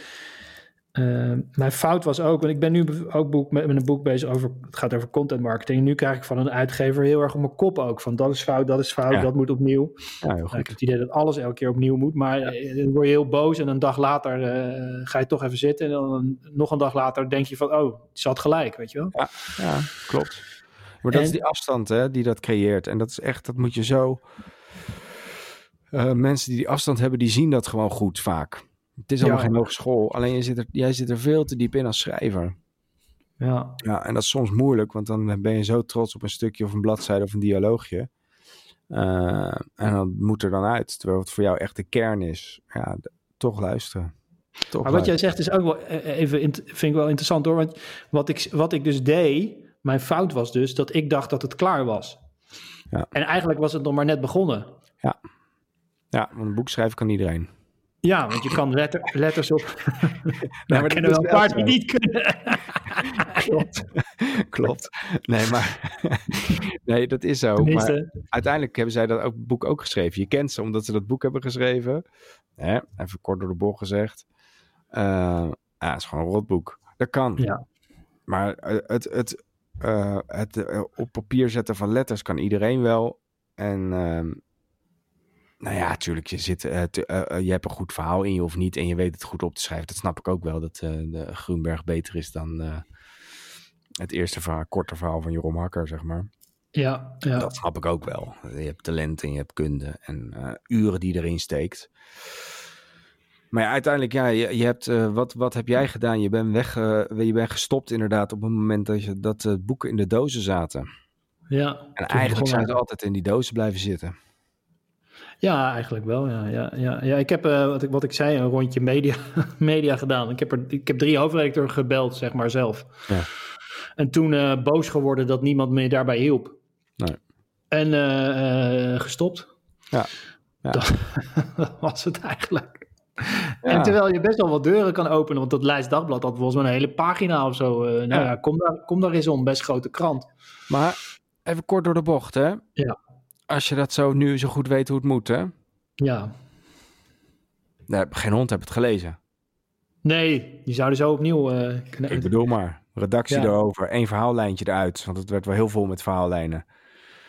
eh, mijn fout was ook... Want ik ben nu ook boek, met, met een boek bezig over... Het gaat over content marketing. En nu krijg ik van een uitgever heel erg op mijn kop ook. Van dat is fout, dat is fout, Ja. dat moet opnieuw. Ja, heel Nou, ik goed. heb het idee dat alles elke keer opnieuw moet. Maar eh, dan word je heel boos. En een dag later eh, ga je toch even zitten. En dan nog een dag later denk je van... Oh, ze had gelijk, weet je wel. Ja, klopt. Maar dat is die afstand hè, die dat creëert. En dat is echt, dat moet je zo... Eh, mensen die die afstand hebben, die zien dat gewoon goed vaak. Het is allemaal Ja. geen hogeschool. Alleen je zit er, jij zit er veel te diep in als schrijver. Ja, Ja, en dat is soms moeilijk, want dan ben je zo trots op een stukje of een bladzijde of een dialoogje. Eh, en dan moet er dan uit, terwijl het voor jou echt de kern is. Ja, toch luisteren. Toch maar wat jij zegt is ook wel eh, even, int- vind ik wel interessant hoor. Want wat ik, wat ik dus deed, mijn fout was dus dat ik dacht dat het klaar was. Ja. En eigenlijk was het nog maar net begonnen. Ja, want een boek schrijven kan iedereen. Ja, want je kan letter, letters op. maar nou, er is wel een paar die niet kunnen. Klopt. Klopt. Nee, maar... nee, dat is zo. Maar uiteindelijk hebben zij dat ook, boek ook geschreven. Je kent ze omdat ze dat boek hebben geschreven. Hè? Even kort door de bocht gezegd. Eh, ja, het is gewoon een rotboek. Dat kan. Ja. Maar eh, het, het, eh, het op papier zetten van letters kan iedereen wel. En ehm, nou ja, natuurlijk, je, zit, eh, te- eh, eh, je hebt een goed verhaal in je of niet. En je weet het goed op te schrijven. Dat snap ik ook wel. Dat de Groenberg beter is dan het eerste verhaal, korte verhaal van Jeroen Hakker, zeg maar. ja, ja. Dat snap ik ook wel. Je hebt talent en je hebt kunde en uren die erin steekt. Maar ja, uiteindelijk, ja, je, je hebt, wat, wat heb jij gedaan? Je bent, weg, je bent gestopt inderdaad op het moment dat, je, dat de boeken in de dozen zaten. ja. En eigenlijk zijn ze altijd in die dozen blijven zitten. Ja, eigenlijk wel. Ja, ja, ja, ja. Ik heb, eh, wat, ik, wat ik zei, een rondje media, media gedaan. Ik heb, er, ik heb drie hoofdredacteuren gebeld, zeg maar zelf. Ja. En toen eh, boos geworden dat niemand me daarbij hielp. Nee. En eh, gestopt. Ja. Ja. Dat, dat was het eigenlijk. En terwijl je best wel wat deuren kan openen, want dat Leids Dagblad had volgens mij een hele pagina of zo. Nou Ja. ja, kom, daar, kom daar eens om, best grote krant. Maar even kort door de bocht, hè? Ja. Als je dat zo nu zo goed weet hoe het moet, hè? Ja. Nee, geen hond heeft het gelezen. Nee, die zouden zo opnieuw kunnen... Ik bedoel maar. Redactie Ja. erover. één verhaallijntje eruit. Want het werd wel heel vol met verhaallijnen.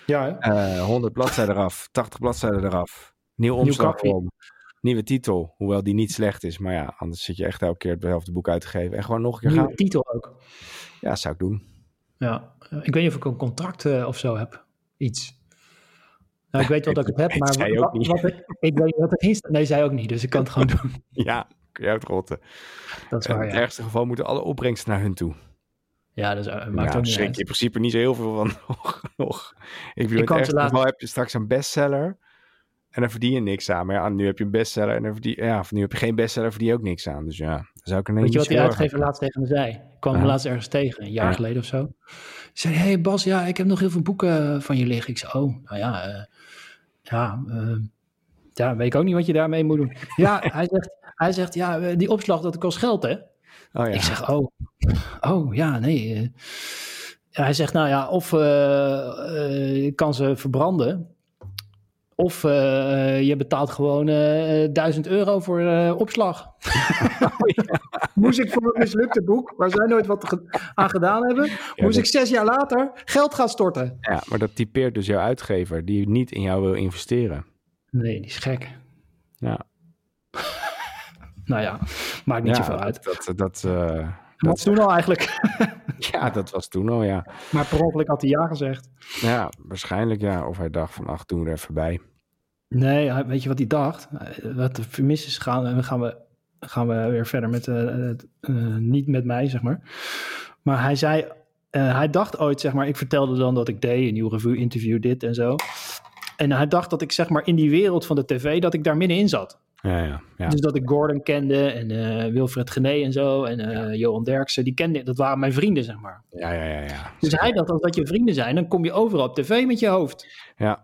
Ja, hè? Eh 100 bladzijden eraf, 80 bladzijden eraf. Nieuw omslag om. Nieuwe titel, hoewel die niet slecht is. Maar ja, anders zit je echt elke keer hetzelfde boek uit te geven. En gewoon nog een keer Nieuwe gaan. titel ook. Ja, zou ik doen. Ja, ik weet niet of ik een contract eh, of zo heb. Iets. Nou, ik weet wel dat ik het heb, Ik maar wat, ook niet. wat ik, ik weet niet wat erin staat. Nee, zij ook niet, dus ik kan het gewoon doen. Ja, kun je uitrotten. Dat is In waar, het ja. ergste geval moeten alle opbrengsten naar hun toe. Ja, dat is, eh, maakt ja, ook niet schrik uit. je in principe niet zo heel veel van nog. nog. Ik bedoel, in het ze ergste geval heb je straks een bestseller. En dan verdien je niks aan. Maar ja, nu heb je een bestseller. En dan verdien, ja, of nu heb je geen bestseller, verdien je ook niks aan. Dus ja, zou ik er Weet je wat die uitgever laatst tegen me zei? Ik kwam Ja. laatst ergens tegen, een jaar Ja. geleden of zo. Hij zei, hey Bas, ja, ik heb nog heel veel boeken van je liggen. Ik zei, oh, nou ja, eh, ja, eh, ja, weet ik ook niet wat je daarmee moet doen. Ja, hij zegt, hij zegt ja, eh, die opslag, dat kost geld, hè? Oh ja. Ik zeg, oh, oh ja, nee. eh. Hij zegt, nou ja, of je kan ze verbranden. Of eh, je betaalt gewoon eh 1000 euro voor eh, opslag. Moest ik voor een mislukte boek, waar zij nooit wat ge- aan gedaan hebben, moest dat- ik zes jaar later geld gaan storten. Ja, maar dat typeert dus jouw uitgever die niet in jou wil investeren. Nee, die is gek. Ja, Nou ja, maakt niet ja, zoveel uit. Dat, dat, dat, eh, Wat toen al eigenlijk? ja, dat was toen al, ja. maar per ongeluk had hij ja gezegd. Ja, waarschijnlijk ja. Of hij dacht van, ach, doen we er even bij. Nee, weet je wat hij dacht? Eh, Wat er mis is gaan, gaan we gaan we weer verder met, uh, niet met mij, zeg maar. Maar hij zei, hij dacht ooit, zeg maar, ik vertelde dan dat ik deed, een nieuw review interview, dit en zo. En hij dacht dat ik, zeg maar, in die wereld van de tv, dat ik daar middenin zat. Ja, ja, ja. Dus dat ik Gordon kende en uh, Wilfred Gené en zo en uh, ja. Johan Derksen, die kende, dat waren mijn vrienden, zeg maar. Ja, ja, ja. ja. Dus hij dacht, als dat je vrienden zijn, dan kom je overal op tv met je hoofd. Ja.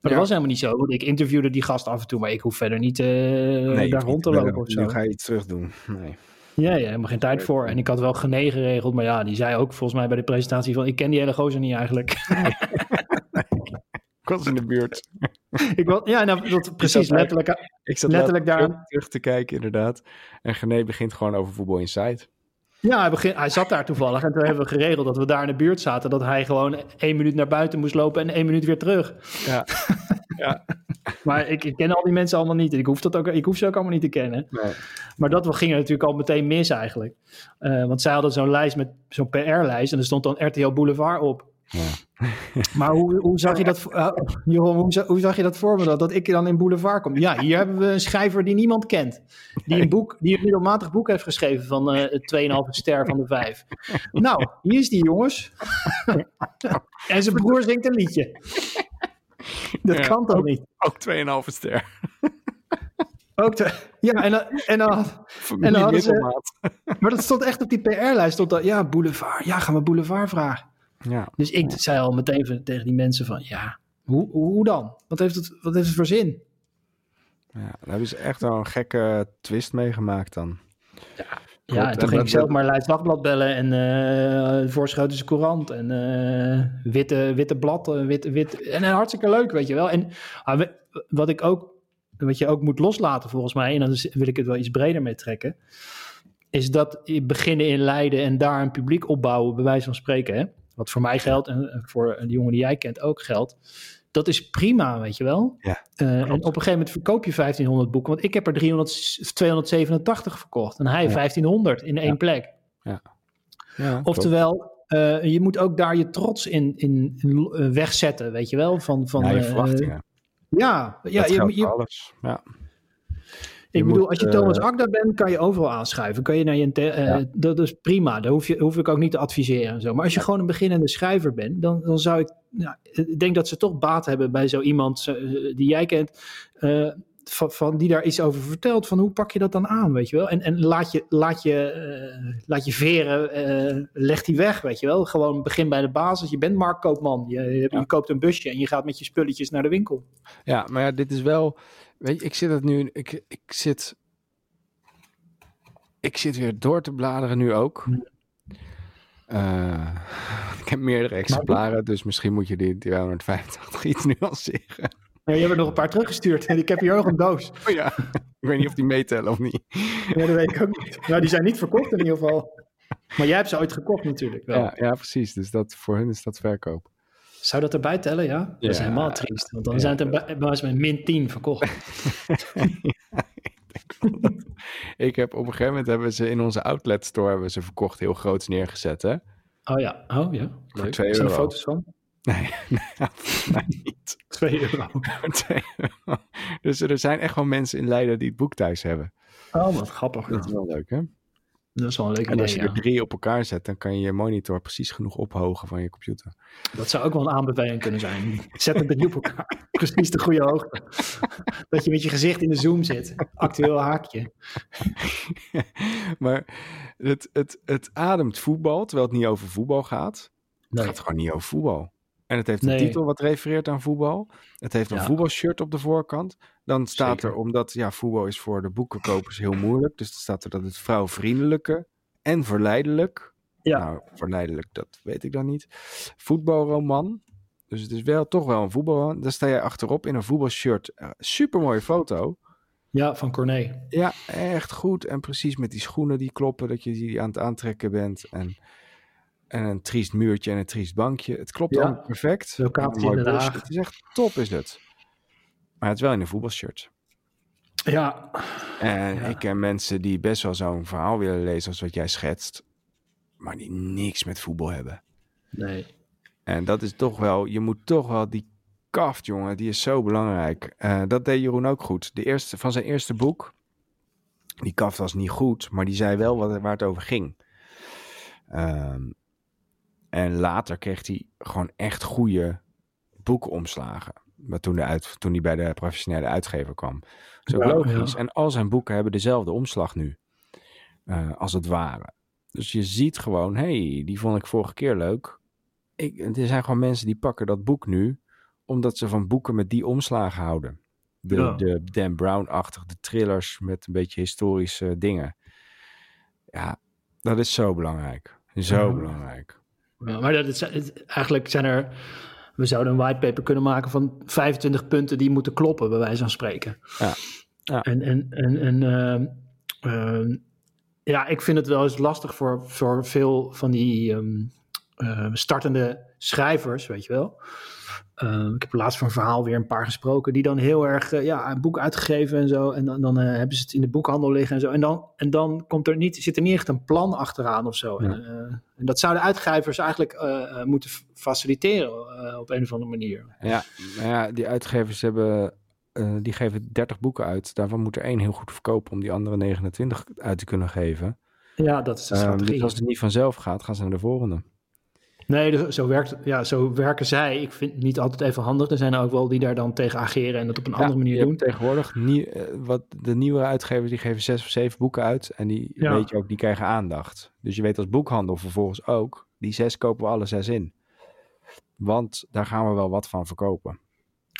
Maar dat was helemaal niet zo, want ik interviewde die gast af en toe, maar ik hoef verder niet uh, nee, daar rond te lopen of zo. Nu ga je iets terug doen, nee. Ja, ja, helemaal geen tijd voor. En ik had wel Gené geregeld, maar ja, die zei ook volgens mij bij de presentatie van, ik ken die hele gozer niet eigenlijk. Ik was in de buurt. ik ja, nou, dat, precies, letterlijk, ik zat letterlijk daar. Terug, te kijken, inderdaad. En Gené begint gewoon over voetbal inside. Ja, hij, begin, hij zat daar toevallig. En toen hebben we geregeld dat we daar in de buurt zaten. Dat hij gewoon één minuut naar buiten moest lopen en één minuut weer terug. Ja. ja. maar ik, ik, ken al die mensen allemaal niet. En ik hoef, dat ook, ik hoef ze ook allemaal niet te kennen. Nee. Maar dat ging natuurlijk al meteen mis eigenlijk. Uh, want zij hadden zo'n lijst met zo'n PR-lijst. En er stond dan RTL Boulevard op. Ja. Maar hoe, hoe zag je dat, uh, Jeroen, hoe, hoe, zag je dat voor me dat, dat ik dan in Boulevard kom? Ja, hier hebben we een schrijver die niemand kent. Die een, boek, die een middelmatig boek heeft geschreven van uh, 2,5 ster van de 5. Nou, hier is die jongens. en zijn broer zingt een liedje. Dat ja, kan toch niet? Ook 2,5 ster. Ook te, ja, en dan, en dan, en dan hadden ze... Maar dat stond echt op die PR-lijst. Stond dat, ja, Boulevard. Ja, gaan we Boulevard vragen. Ja. Dus ik zei al meteen tegen die mensen van, ja, hoe, hoe dan? Wat heeft, het, wat heeft het voor zin? Ja, daar hebben ze echt wel een gekke twist meegemaakt dan. Ja, ja en toen ging ik zelf maar Leids Dagblad bellen en uh, Voorschotense Courant en uh, witte, witte blad, uh, wit, wit, en hartstikke leuk, weet je wel. En uh, wat ik ook, wat je ook moet loslaten volgens mij, en dan wil ik het wel iets breder mee trekken, is dat je beginnen in Leiden en daar een publiek opbouwen, bij wijze van spreken, hè. Wat voor mij geldt en voor de jongen die jij kent ook geldt. Dat is prima, weet je wel. Ja, uh, en op een gegeven moment verkoop je 1500 boeken. Want ik heb er 300, 287 verkocht. En hij ja. 1500 in één ja. plek. Ja. ja Oftewel, uh, je moet ook daar je trots in, in, in uh, wegzetten, weet je wel. Van, van, ja, je verwachtingen. ja, ja dat je, je, alles. Ja. Ik bedoel, moet, als je Thomas Akda bent, kan je overal aanschuiven. Kan je naar je uh, ja. Dat is prima. Daar hoef, je, hoef ik ook niet te adviseren en zo. Maar als je gewoon een beginnende schrijver bent, dan, dan zou ik... Nou, ik denk dat ze toch baat hebben bij zo iemand uh, die jij kent... Uh, van, van, die daar iets over vertelt. Van hoe pak je dat dan aan, weet je wel? En, en laat, je, laat, je, laat je veren, leg die weg, weet je wel? Gewoon begin bij de basis. Je bent marktkoopman. Je, je, ja. je koopt een busje en je gaat met je spulletjes naar de winkel. Ja, maar ja, dit is wel... Weet je, ik zit het nu, ik, ik zit, ik zit weer door te bladeren nu ook. Uh, ik heb meerdere exemplaren, dus misschien moet je die 385 iets nuanceren. Ja, je hebt er nog een paar teruggestuurd en ik heb hier ook een doos. Oh ja, ik weet niet of die meetellen of niet. Ja, dat weet ik ook niet. Nou, die zijn niet verkocht in ieder geval. Maar jij hebt ze ooit gekocht natuurlijk wel. Ja, ja precies. Dus dat, voor hun is dat verkoop. Zou dat erbij tellen, ja? Dat ja. is helemaal triest. Want dan ja. zijn het er bij wijze van min 10 verkocht. ja, ik, ik heb op een gegeven moment hebben ze in onze outlet store hebben ze verkocht heel groots neergezet, hè? Oh ja, oh ja. Voor Leuk. 2 Zijn euro. er foto's van? Nee, nee niet. 2 euro. 2 euro. Dus er zijn echt wel mensen in Leiden die het boek thuis hebben. Oh, wat grappig. Dat is wel leuk, hè? Dat is wel een leuk En idee, als je ja. er drie op elkaar zet, dan kan je je monitor precies genoeg ophogen van je computer. Dat zou ook wel een aanbeveling kunnen zijn. Zet het drie op elkaar. Precies de goede hoogte. Dat je met je gezicht in de zoom zit. Actueel haakje. maar het, het, het ademt voetbal, terwijl het niet over voetbal gaat. Nee. Het gaat gewoon niet over voetbal. En het heeft een Nee. titel wat refereert aan voetbal. Het heeft een Ja. voetbalshirt op de voorkant. Dan staat Zeker. er, omdat ja, voetbal is voor de boekenkopers heel moeilijk. Dus dan staat er dat het vrouwvriendelijke en verleidelijk. Ja. Nou, verleidelijk, dat weet ik dan niet. Voetbalroman. Dus het is wel toch wel een voetbalroman. Daar sta jij achterop in een voetbalshirt. Uh, Super mooie foto. Ja, van Corné. Ja, echt goed. En precies met die schoenen die kloppen, dat je die aan het aantrekken bent. En, en een triest muurtje en een triest bankje. Het klopt Ja. allemaal perfect. Locatie in Den. Het is echt top, is het. Maar het is wel in een voetbalshirt. Ja, En Ja. ik ken mensen die best wel zo'n verhaal willen lezen als wat jij schetst. Maar die niks met voetbal hebben. nee. En dat is toch wel, je moet toch wel die kaft, jongen, die is zo belangrijk. Eh, dat deed Jeroen ook goed. De eerste, van zijn eerste boek Die kaft was niet goed, maar die zei wel wat, waar het over ging. Ehm, en later kreeg hij gewoon echt goede boekenomslagen. Maar toen, de uit, toen hij bij de professionele uitgever kwam. Zo Ja, logisch. ja. En al zijn boeken hebben dezelfde omslag nu. eh, als het ware. Dus je ziet gewoon, hey, die vond ik vorige keer leuk. Ik, er zijn gewoon mensen die pakken dat boek nu. Omdat ze van boeken met die omslagen houden. De, Ja. de Dan Brown-achtig, de thrillers met een beetje historische dingen. Ja, dat is zo belangrijk. Zo Ja. belangrijk. Ja, maar dat is, het- eigenlijk zijn er. We zouden een whitepaper kunnen maken van 25 punten die moeten kloppen, bij wijze van spreken. Ja, ja. En, en, en, en ehm, ehm, ja, ik vind het wel eens lastig voor, voor veel van die ehm, eh, startende schrijvers, weet je wel. Ehm, ik heb laatst voor een verhaal weer een paar gesproken die dan heel erg eh, ja, een boek uitgegeven en zo. En dan, dan eh, hebben ze het in de boekhandel liggen en zo. En dan, en dan komt er niet, zit er niet echt een plan achteraan of zo. Ja. En, eh, en dat zouden uitgevers eigenlijk moeten faciliteren op een of andere manier. Ja, nou ja, die uitgevers hebben, die geven 30 boeken uit. Daarvan moet er één heel goed verkopen om die andere 29 uit te kunnen geven. Ja, dat is de Ehm, strategie. dus als het niet vanzelf gaat, gaan ze naar de volgende. Nee, dus zo, werkt, ja, zo werken zij. Ik vind het niet altijd even handig. Er zijn er ook wel die daar dan tegen ageren en dat op een andere manier doen. Tegenwoordig, nie- eh, wat de nieuwere uitgevers, die geven zes of zeven boeken uit. En die Ja. weet je ook, die krijgen aandacht. Dus je weet als boekhandel vervolgens ook, die zes kopen we alle zes in. Want daar gaan we wel wat van verkopen.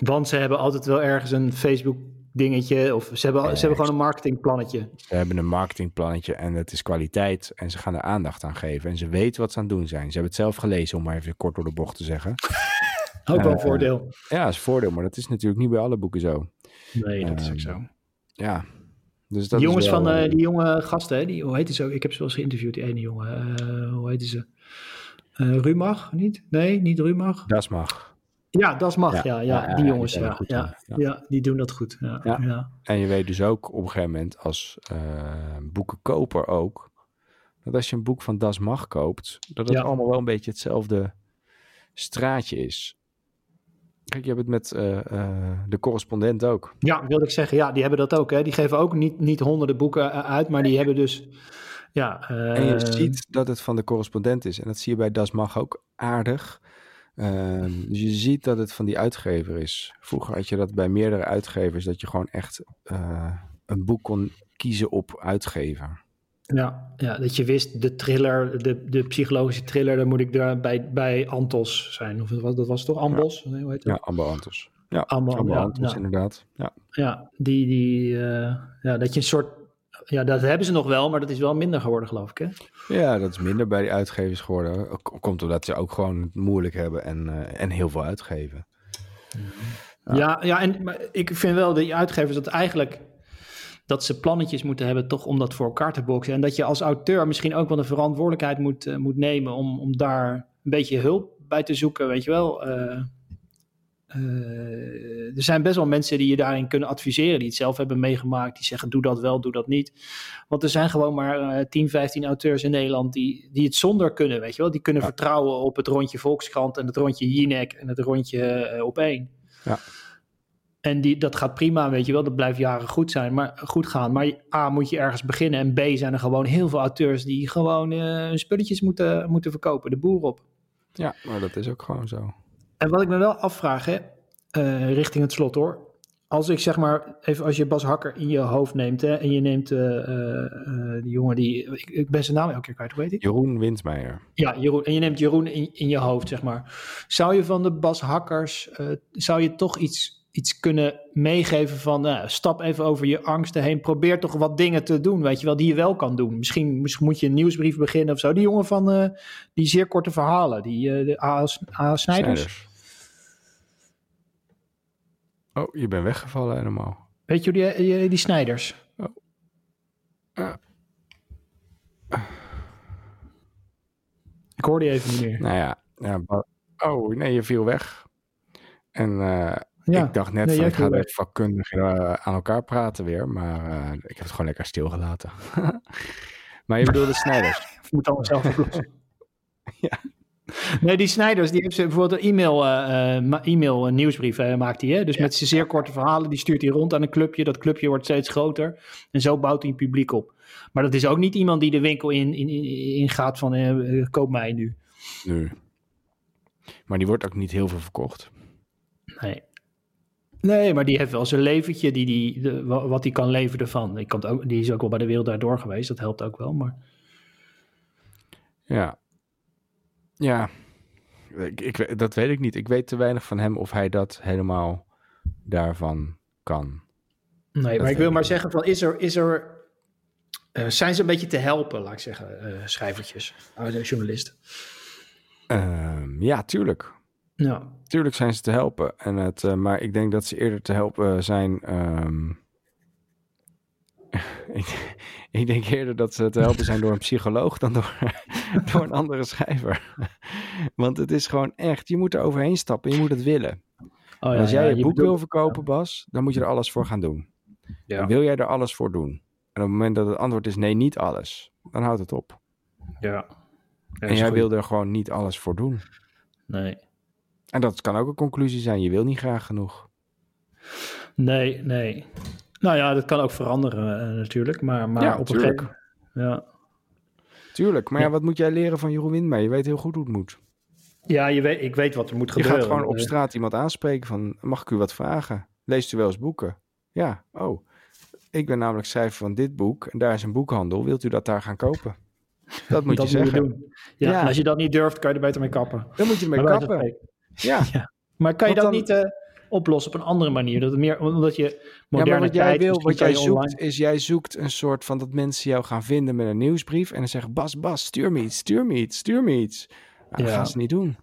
Want ze hebben altijd wel ergens een Facebook dingetje. Of ze hebben, ze hebben gewoon een marketingplannetje. Ze hebben een marketingplannetje en het is kwaliteit. En ze gaan er aandacht aan geven. En ze weten wat ze aan het doen zijn. Ze hebben het zelf gelezen, om maar even kort door de bocht te zeggen. Ook wel een Eh, voordeel. Ja, is een voordeel, maar dat is natuurlijk niet bij alle boeken zo. Nee, dat is ook ehm, zo. Ja, dus dat Die jongens wel, van eh, eh, die jonge gasten, hè, die, hoe heet ze ook? Ik heb ze wel eens geïnterviewd, die ene jongen. Hoe heette ze? Eh Rumach, niet? Nee, niet Rumach. Dat mag. Ja, dat mag. Ja, Ja, ja, ja, ja, die jongens. die Ja, goed ja, die doen dat goed. Ja, Ja. ja. En je weet dus ook op een gegeven moment als eh, boekenkoper ook, dat als je een boek van Das Mag koopt, dat het Ja. allemaal wel een beetje hetzelfde straatje is. Kijk, je hebt het met eh, eh, de correspondent ook. Ja, wilde ik zeggen. Ja, die hebben dat ook. Hè. Die geven ook niet, niet honderden boeken uit, maar die hebben dus... Ja, En je ziet dat het van de correspondent is. En dat zie je bij Das Mag ook aardig. Ehm, dus je ziet dat het van die uitgever is. Vroeger had je dat bij meerdere uitgevers, dat je gewoon echt eh, een boek kon kiezen op uitgever. Ja, ja, dat je wist, de thriller, de, de psychologische thriller, dan moet ik daar bij, bij Antos zijn. Of dat was toch Ambos? Nee, hoe heet dat? Ja, Amber Antos. Ja, ja, Antos ja. inderdaad. Ja. Ja, die, die, eh, ja, dat je een soort, ja, dat hebben ze nog wel, maar dat is wel minder geworden, geloof ik, hè? Ja, dat is minder bij die uitgevers geworden. Komt omdat ze ook gewoon het moeilijk hebben en, eh, en heel veel uitgeven. Ja, ja, en maar ik vind wel die uitgevers dat eigenlijk dat ze plannetjes moeten hebben toch om dat voor elkaar te boksen. En dat je als auteur misschien ook wel de verantwoordelijkheid moet, eh, moet nemen om, om daar een beetje hulp bij te zoeken, weet je wel. Eh, er zijn best wel mensen die je daarin kunnen adviseren, die het zelf hebben meegemaakt, die zeggen doe dat wel, doe dat niet. Want er zijn gewoon maar eh 10, 15 auteurs in Nederland die, die het zonder kunnen, weet je wel. Die kunnen Ja. vertrouwen op het rondje Volkskrant en het rondje Jinek en het rondje eh, op één. Ja. En die, dat gaat prima, weet je wel. Dat blijft jaren goed, zijn, maar, goed gaan. Maar A, moet je ergens beginnen. En B, zijn er gewoon heel veel auteurs die gewoon eh, hun spulletjes moeten, moeten verkopen. De boer op. Ja, maar dat is ook gewoon zo. En wat ik me wel afvraag, hè, eh, richting het slot hoor. Als ik zeg maar, even als je Bas Hakker in je hoofd neemt hè, en je neemt eh, die jongen die, ik, ik ben zijn naam elke keer kwijt, hoe heet hij? Jeroen Windmeijer. Ja, Jeroen, en je neemt Jeroen in, in je hoofd, zeg maar. Zou je van de Bas Hakkers, zou je toch iets, iets kunnen meegeven van, nou, stap even over je angsten heen, probeer toch wat dingen te doen, weet je wel, die je wel kan doen. Misschien, misschien moet je een nieuwsbrief beginnen of zo. Die jongen van eh, die zeer korte verhalen, die eh, de A. Snijders. Oh, je bent weggevallen helemaal. Weet je die, die, die Snijders? Ja. Ik hoorde je even niet meer. Nou ja, ja oh nee, je viel weg. En eh, Ja, ik dacht net nee, van ik ga even vakkundig eh, aan elkaar praten weer, maar eh, ik heb het gewoon lekker stilgelaten. maar je bedoelde Snijders. moet allemaal zelf oplossen. Nee, die Snijders, die heeft bijvoorbeeld een e-mail, uh, e-mail nieuwsbrief maakt hij. Dus met zijn zeer korte verhalen, die stuurt hij rond aan een clubje. Dat clubje wordt steeds groter. En zo bouwt hij een publiek op. Maar dat is ook niet iemand die de winkel in, in, in gaat van koop mij nu. Nee. Maar die wordt ook niet heel veel verkocht. Nee. Nee, maar die heeft wel zijn leventje, die, die, de, wat hij kan leveren ervan. Die, kan ook, die is ook wel bij de wereld daardoor geweest, dat helpt ook wel. Maar... Ja. Ja. Ik, ik, dat weet ik niet. Ik weet te weinig van hem of hij dat helemaal daarvan kan. Nee, maar ik wil maar zeggen, van, is er, is er uh, zijn ze een beetje te helpen, laat ik zeggen, uh, schrijvertjes, uh, journalisten? Ehm, ja, tuurlijk. Ja. Tuurlijk zijn ze te helpen. En het, maar ik denk dat ze eerder te helpen zijn. Um... ik, ik, denk eerder dat ze te helpen zijn door een psycholoog dan door, door een andere schrijver. Want het is gewoon echt, je moet er overheen stappen, je moet het willen. Oh, ja, als jij ja, je, je boek wil verkopen, Bas, dan moet je er alles voor gaan doen. Ja. wil jij er alles voor doen? En op het moment dat het antwoord is nee, niet alles, dan houdt het op. Ja. en jij wil er gewoon niet alles voor doen. Nee. En dat kan ook een conclusie zijn. Je wil niet graag genoeg. Nee, nee. Nou ja, dat kan ook veranderen uh, natuurlijk. Maar, maar ja, op een gegeven Ja. Tuurlijk. Maar ja. ja. wat moet jij leren van Jeroen Windmeijer? Je weet heel goed hoe het moet. Ja, je weet, ik weet wat er moet gebeuren. Je gaat gewoon op straat iemand aanspreken van... Mag ik u wat vragen? Leest u wel eens boeken? Ja, oh. Ik ben namelijk schrijver van dit boek en daar is een boekhandel. Wilt u dat daar gaan kopen? Dat moet je zeggen. Moet je doen. Ja, ja. En als je dat niet durft, kan je er beter mee kappen. Dan moet je ermee kappen. Ja. ja. Maar kan je dat dan... niet uh, oplossen op een andere manier? Dat het meer, omdat je moderne ja, wat jij wil, wat jij zoekt, online... is jij zoekt een soort van dat mensen jou gaan vinden met een nieuwsbrief en dan zeggen, Bas, Bas, stuur me iets, stuur me iets, stuur me iets. Nou, dat gaan ze niet doen.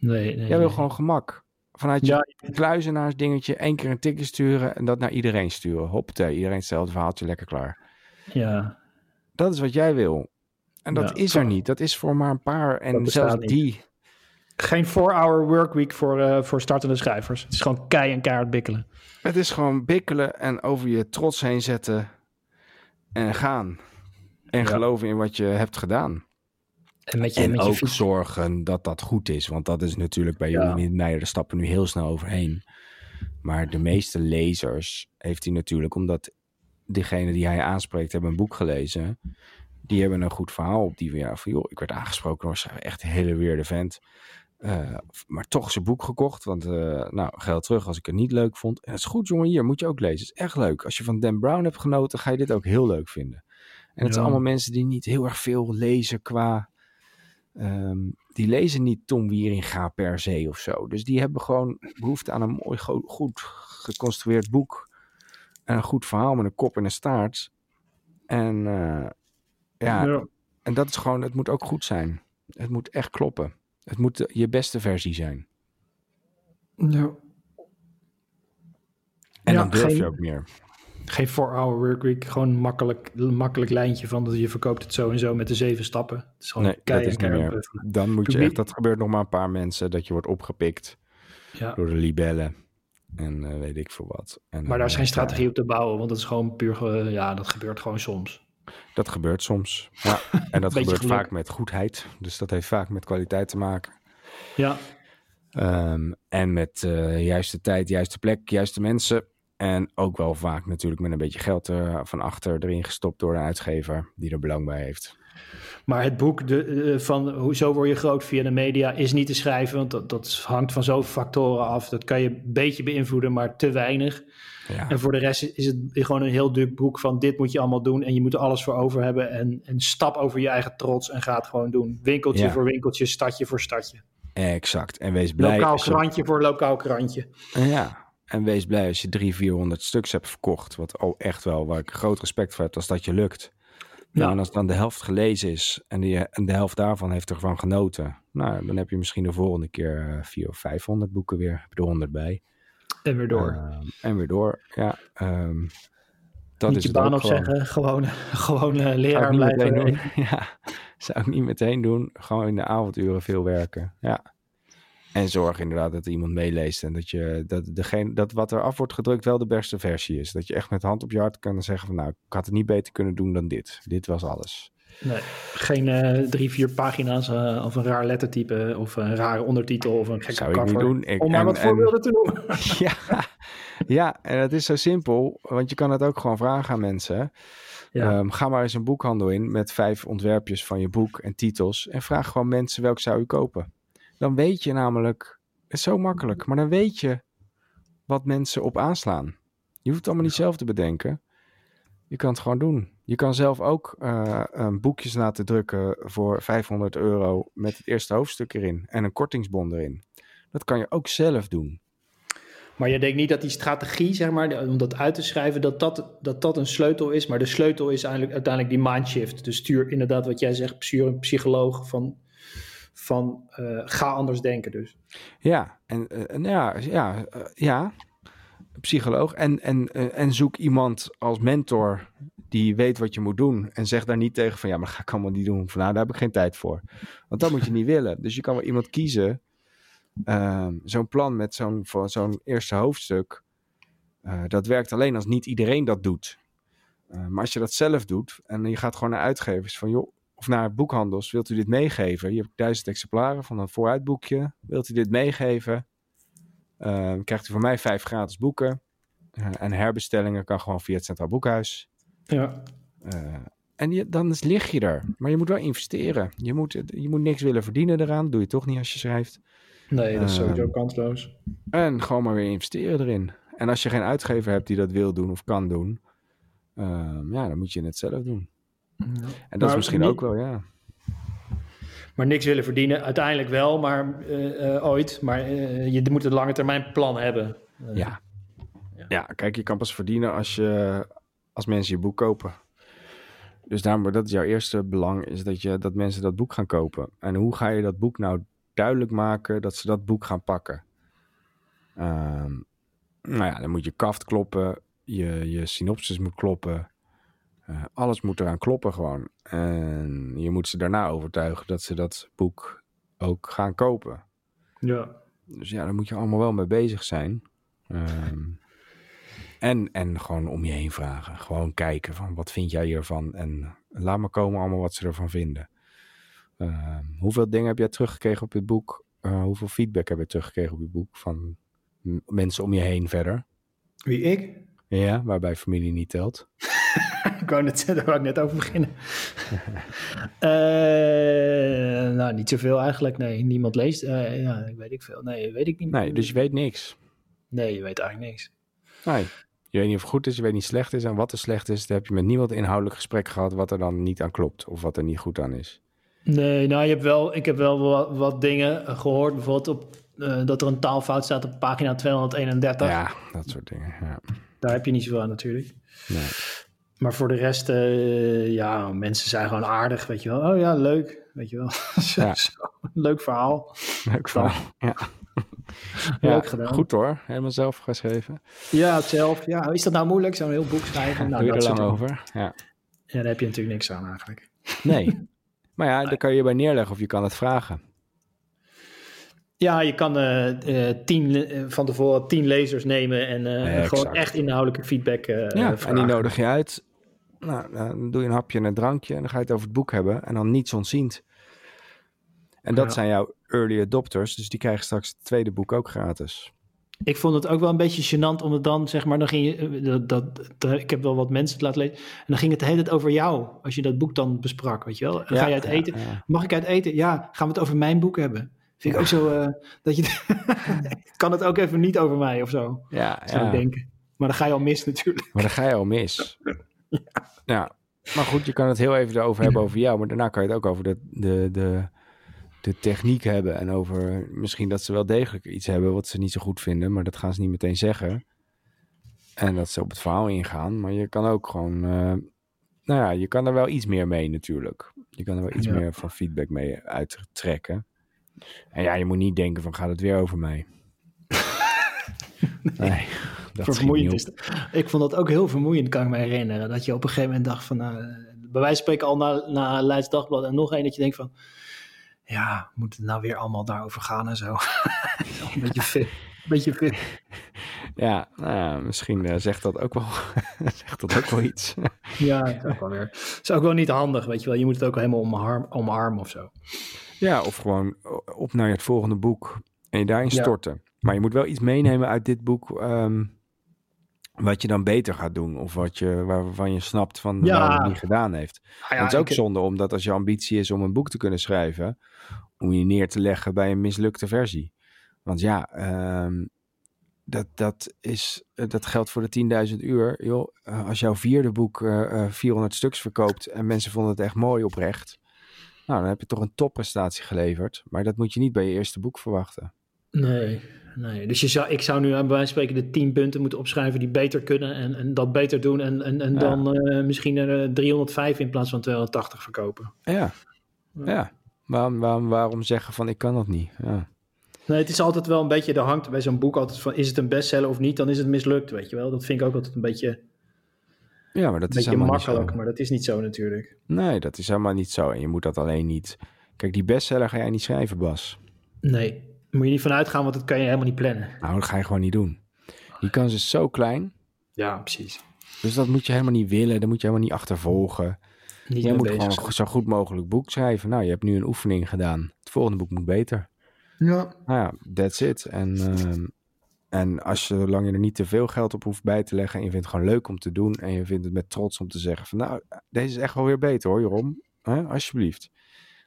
Nee, nee. Jij wil gewoon gemak. Vanuit je ja. kluizenaars dingetje één keer een tikje sturen en dat naar iedereen sturen. Hoppatee, iedereen hetzelfde verhaaltje, lekker klaar. Ja. Dat is wat jij wil. En dat ja. is er niet. Dat is voor maar een paar. En zelfs niet. die. Geen 4-hour workweek voor, uh, voor startende schrijvers. Het is gewoon kei en keihard bikkelen. Het is gewoon bikkelen en over je trots heen zetten en gaan. En ja. geloven in wat je hebt gedaan. En, met je, en met ook je zorgen dat dat goed is. Want dat is natuurlijk bij jullie ja. Meijer, de stappen nu heel snel overheen. Maar de meeste lezers heeft hij natuurlijk, omdat degene die hij aanspreekt hebben een boek gelezen. Die hebben een goed verhaal op die ja, van joh, ik werd aangesproken door echt een hele weerde vent. Uh, maar toch zijn boek gekocht, want uh, nou, geld terug als ik het niet leuk vond. En het is goed jongen, hier moet je ook lezen. Het is echt leuk. Als je van Dan Brown hebt genoten, ga je dit ook heel leuk vinden. En het ja. zijn allemaal mensen die niet heel erg veel lezen qua Um, die lezen niet Tom Wieringa per se of zo. Dus die hebben gewoon behoefte aan een mooi, goed geconstrueerd boek. En een goed verhaal met een kop en een staart. En uh, ja, ja, en dat is gewoon, het moet ook goed zijn. Het moet echt kloppen. Het moet je beste versie zijn. Ja. En ja, dan durf geen... je ook meer. Geen 4-hour workweek, gewoon makkelijk, makkelijk lijntje van dat je verkoopt het zo en zo met de zeven stappen. Het is gewoon nee, dat is niet meer. Dan moet je echt, dat gebeurt nog maar een paar mensen, dat je wordt opgepikt ja. door de libellen en uh, weet ik veel wat. En, maar daar is geen strategie op te bouwen, want dat is gewoon puur, uh, ja, dat gebeurt gewoon soms. Dat gebeurt soms, ja. En dat gebeurt geluk. vaak met goedheid, dus dat heeft vaak met kwaliteit te maken. Ja. Um, en met uh, juiste tijd, juiste plek, juiste mensen. En ook wel vaak natuurlijk met een beetje geld uh, van achter erin gestopt door een uitgever die er belang bij heeft. Maar het boek de, uh, van Hoezo word je groot via de media is niet te schrijven, want dat, dat hangt van zoveel factoren af. Dat kan je een beetje beïnvloeden, maar te weinig. Ja. En voor de rest is het gewoon een heel dik boek van dit moet je allemaal doen en je moet er alles voor over hebben. En, en stap over je eigen trots en ga het gewoon doen. Winkeltje ja. voor winkeltje, stadje voor stadje. Exact. En wees blij. Lokaal krantje voor lokaal krantje. Ja, en wees blij als je 300, 400 stuks hebt verkocht. Wat oh, echt wel, waar ik groot respect voor heb, als dat je lukt. Ja. en als dan de helft gelezen is en, die, en de helft daarvan heeft ervan genoten. Nou, dan heb je misschien de volgende keer uh, 400 of 500 boeken weer. Heb je er 100 bij. En weer door. Uh, en weer door, ja. Um, dat niet is je baan opzeggen, gewoon, gewoon uh, leraar blijven. Doen. Ja, zou ik niet meteen doen. Gewoon in de avonduren veel werken, ja. En zorg inderdaad dat iemand meeleest en dat, je, dat, degene, dat wat er af wordt gedrukt wel de beste versie is. Dat je echt met hand op je hart kan zeggen van nou, ik had het niet beter kunnen doen dan dit. Dit was alles. Nee, geen uh, drie, vier pagina's uh, of een raar lettertype of een rare ondertitel of een gekke Zou cover. ik niet doen. Ik, om maar en- wat en- voorbeelden te noemen. ja, ja, en het is zo simpel, want je kan het ook gewoon vragen aan mensen. Ja. Ehm, ga maar eens een boekhandel in met vijf ontwerpjes van je boek en titels. En vraag gewoon mensen welke zou u kopen. Dan weet je namelijk, het is zo makkelijk, maar dan weet je wat mensen op aanslaan. Je hoeft het allemaal niet zelf te bedenken. Je kan het gewoon doen. Je kan zelf ook eh, een boekjes laten drukken voor 500 euro met het eerste hoofdstuk erin en een kortingsbon erin. Dat kan je ook zelf doen. Maar je denkt niet dat die strategie, zeg maar, om dat uit te schrijven, dat dat, dat, dat een sleutel is. Maar de sleutel is eigenlijk, uiteindelijk die mindshift. Dus stuur inderdaad wat jij zegt, stuur een psycholoog van, van eh, ga anders denken dus. Ja, en eh, ja, ja, eh, ja, psycholoog. En, en, en zoek iemand als mentor die weet wat je moet doen. En zeg daar niet tegen van ja, maar dat ga ik allemaal niet doen. Van nou, daar heb ik geen tijd voor. Want dat moet je niet willen. Dus je kan wel iemand kiezen. ehm, zo'n plan met zo'n zo'n eerste hoofdstuk. dat werkt alleen als niet iedereen dat doet. Maar als je dat zelf doet en je gaat gewoon naar uitgevers van joh, of naar boekhandels, wilt u dit meegeven? Je hebt duizend exemplaren van een vooruitboekje. Wilt u dit meegeven? Eh, krijgt u van mij vijf gratis boeken. Eh, en herbestellingen kan gewoon via het Centraal Boekhuis. Ja. Eh, en je, dan is- lig je er. Maar je moet wel investeren. Je moet, je moet niks willen verdienen eraan. doe je toch niet als je schrijft. Nee, dat is Ehm, sowieso kansloos. En gewoon maar weer investeren erin. En als je geen uitgever hebt die dat wil doen of kan doen. ehm, ja, dan moet je het zelf doen. En dat is Maar misschien niet- ook wel, ja. Maar niks willen verdienen, uiteindelijk wel, maar eh, eh, ooit. Maar eh, je moet een lange termijn plan hebben. Ja. Ja. ja, kijk, je kan pas verdienen als, je, als mensen je boek kopen. Dus daarom, dat is jouw eerste belang, is dat, je, dat mensen dat boek gaan kopen. En hoe ga je dat boek nou duidelijk maken dat ze dat boek gaan pakken? Ehm, nou ja, dan moet je kaft kloppen, je, je synopsis moet kloppen. Eh, alles moet eraan kloppen gewoon. En je moet ze daarna overtuigen dat ze dat boek ook gaan kopen. ja. Dus ja, daar moet je allemaal wel mee bezig zijn. Ehm, en, en gewoon om je heen vragen. Gewoon kijken van wat vind jij hiervan? En laat maar komen allemaal wat ze ervan vinden. Ehm, hoeveel dingen heb jij teruggekregen op je boek? Eh, hoeveel feedback heb je teruggekregen op je boek? Van mensen om je heen verder? Wie ik? Ja, waarbij familie niet telt. ik wou net, daar wou ik net over beginnen. Eh, nou, niet zoveel eigenlijk. Nee, niemand leest. Eh, ja, weet ik veel. Nee, weet ik niet. Nee, dus je weet niks. Nee, je weet eigenlijk niks. Nee. Je weet niet of het goed is, je weet niet slecht is. En wat er slecht is, daar heb je met niemand inhoudelijk gesprek gehad wat er dan niet aan klopt. Of wat er niet goed aan is. Nee, nou, je hebt wel, ik heb wel wat, wat dingen eh, gehoord. Bijvoorbeeld op, eh, dat er een taalfout staat op pagina 231. Ja, dat soort dingen. Ja. Daar heb je niet zoveel aan natuurlijk. Nee. Maar voor de rest, eh, ja, mensen zijn gewoon aardig, weet je wel. Oh ja, leuk, weet je wel. Zo- Ja. zo, leuk verhaal. Leuk verhaal. Ja. Leuk gedaan. Goed hoor, helemaal zelf geschreven. Ja, zelf. Ja, is dat nou moeilijk, zo'n heel boek schrijven? Nou, Doe je er lang over? Ja. Ja, daar heb je natuurlijk niks aan eigenlijk. Nee. maar ja, daar kan je bij neerleggen of je kan het vragen. Ja, je kan eh, eh, tien, eh, van tevoren tien lezers nemen en gewoon echt inhoudelijke feedback Ja, en die nodig je uit. Nou, dan doe je een hapje en een drankje en dan ga je het over het boek hebben. En dan niets ontziend. En dat Ja. zijn jouw early adopters, dus die krijgen straks het tweede boek ook gratis. Ik vond het ook wel een beetje gênant om het dan, zeg maar, dan ging je, dat, dat, dat- ik heb wel wat mensen het laten lezen, en dan ging het de hele tijd over jou, als je dat boek dan besprak, weet je wel. En ga je uit eten? Mag ik uit eten? Ja, gaan we het over mijn boek hebben? Vind ik ook zo, eh, dat je, kan het ook even niet over mij of zo, Ja, zou ja. ik denken. Maar dan ga je al mis natuurlijk. Maar dan ga je al mis. ja. Maar goed, je kan het heel even erover hebben over jou. Maar daarna kan je het ook over de, de, de, de techniek hebben. En over misschien dat ze wel degelijk iets hebben wat ze niet zo goed vinden. Maar dat gaan ze niet meteen zeggen. En dat ze op het verhaal ingaan. Maar je kan ook gewoon... eh, nou ja, je kan er wel iets meer mee natuurlijk. Je kan er wel iets Ja. meer van feedback mee uittrekken. En ja, je moet niet denken van gaat het weer over mij. nee. dat schiet niet vermoeiend is. Ik vond dat ook heel vermoeiend, kan ik me herinneren. Dat je op een gegeven moment dacht van, nou, bij wijze van spreken al na, na Leids Dagblad en nog één, dat je denkt van, ja, moet het nou weer allemaal daarover gaan en zo. Een beetje veel. Beetje veel. Ja, nou ja, misschien uh, zegt, dat ook wel, zegt dat ook wel iets. ja, dat is ook wel weer. is ook wel niet handig, weet je wel. Je moet het ook helemaal omarmen, omarmen of zo. Ja, of gewoon op naar het volgende boek en je daarin storten. Maar je moet wel iets meenemen uit dit boek... Um, wat je dan beter gaat doen. Of wat je, waarvan je snapt van ja. waarom het niet gedaan heeft. Ah, ja, het is ook zonde, omdat als je ambitie is om een boek te kunnen schrijven... om je neer te leggen bij een mislukte versie. Want ja, um, dat, dat, is, dat geldt voor de 10.000 uur. Joh, eh, als jouw vierde boek uh, 400 stuks verkoopt en mensen vonden het echt mooi oprecht... Nou, dan heb je toch een topprestatie geleverd. Maar dat moet je niet bij je eerste boek verwachten. Nee, nee. Dus je zou, ik zou nu aan bij wijze van spreken de 10 punten moeten opschrijven die beter kunnen en, en dat beter doen. En, en, en dan uh, misschien er 305 in plaats van 280 verkopen. Ja, ja. Waarom, waarom, waarom zeggen van ik kan dat niet? Ja. Nee, het is altijd wel een beetje, er hangt bij zo'n boek altijd van, is het een bestseller of niet, dan is het mislukt, weet je wel. Dat vind ik ook altijd een beetje, ja, maar dat een is beetje makkelijk, maar dat is niet zo natuurlijk. Nee, dat is helemaal niet zo. En je moet dat alleen niet... Kijk, die bestseller ga jij niet schrijven, Bas. Nee, moet je niet vanuit gaan, want dat kan je helemaal niet plannen. Nou, dat ga je gewoon niet doen. Die kans is zo klein. Ja, precies. Dus dat moet je helemaal niet willen, dat moet je helemaal niet achtervolgen. Niet je moet gewoon zo goed mogelijk boek schrijven. Nou, je hebt nu een oefening gedaan. Het volgende boek moet beter. Ja. Nou ja, that's it. En, uh, en als je, zolang je er niet te veel geld op hoeft bij te leggen en je vindt het gewoon leuk om te doen en je vindt het met trots om te zeggen van nou, deze is echt wel weer beter hoor, Jeroen. Alsjeblieft.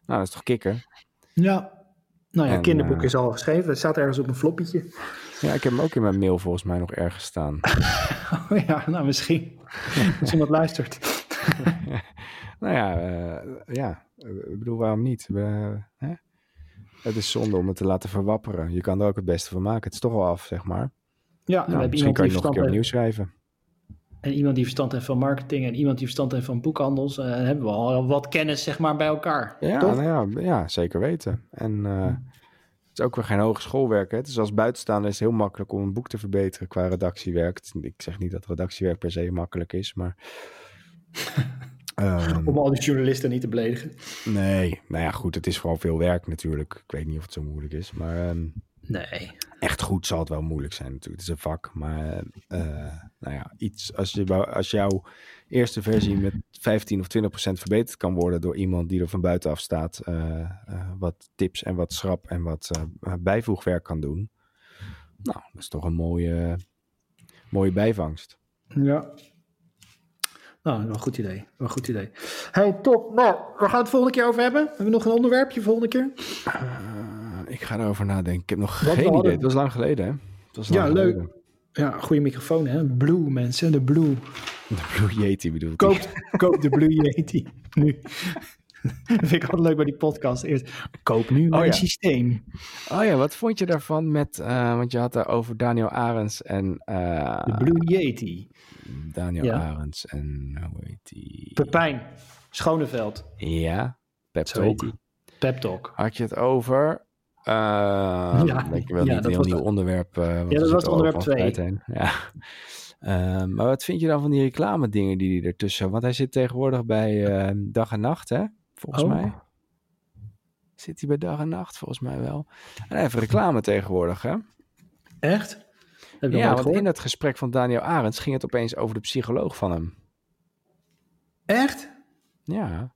Nou, dat is toch kikker? Ja. Nou ja, en, kinderboek uh, is al geschreven. Het staat ergens op een floppietje. Ja, ik heb hem ook in mijn mail volgens mij nog ergens staan. oh ja, nou misschien. Als iemand luistert. nou ja, uh, ja, ik bedoel, waarom niet? We, hè? Het is zonde om het te laten verwapperen. Je kan er ook het beste van maken. Het is toch wel af, zeg maar. Ja, nou, misschien kan je nog een keer opnieuw schrijven. En iemand die verstand heeft van marketing en iemand die verstand heeft van boekhandels. Uh, hebben we al wat kennis, zeg maar, bij elkaar. Ja, nou ja, ja, zeker weten. En uh, het is ook weer geen hogeschoolwerk. Hè? Het is als buitenstaander is het heel makkelijk om een boek te verbeteren qua redactiewerk. Ik zeg niet dat redactiewerk per se makkelijk is, maar... Um, Om al die journalisten niet te beledigen. Nee, nou ja, goed, het is vooral veel werk natuurlijk. Ik weet niet of het zo moeilijk is, maar... Um, nee. Echt goed zal het wel moeilijk zijn natuurlijk. Het is een vak, maar uh, nou ja, iets... Als, je, als jouw eerste versie met 15 of 20 procent verbeterd kan worden door iemand die er van buitenaf staat, uh, uh, wat tips en wat schrap en wat bijvoegwerk kan doen. Nou, dat is toch een mooie, mooie bijvangst. Ja, nou, wel een goed idee. Wel een goed idee. Hey, top. Nou, waar gaan we het volgende keer over hebben? Hebben we nog een onderwerpje volgende keer? Uh, ik ga erover nadenken. Ik heb nog geen idee. Het was lang geleden, hè? Het was lang ja, geleden. leuk. Ja, goede microfoon, hè? Blue, mensen. De Blue. De Blue Yeti bedoel ik. Koop, koop de Blue Yeti. Nu. Dat vind ik altijd leuk bij die podcast. Eerst, koop nu mijn oh, ja. systeem. Oh ja, wat vond je daarvan met... Uh, want je had daar over Daniel Arends en... Uh, de Blue Yeti. Daniel ja. Arends en hoe heet die? Pepijn Schoneveld. Ja, Pep Talk. Pep Talk. Had je het over? Uh, ja, denk je wel ja, niet een heel nieuw onderwerp. Ja, dat was het onderwerp 2. Ja. Uh, maar wat vind je dan van die reclame dingen die hij ertussen... Want hij zit tegenwoordig bij uh, Dag en Nacht, hè? Volgens oh. mij. Zit hij bij Dag en Nacht? Volgens mij wel. En heeft reclame tegenwoordig, hè? Echt? ja, want in het gesprek van Daniel Arends ging het opeens over de psycholoog van hem. Echt? Ja.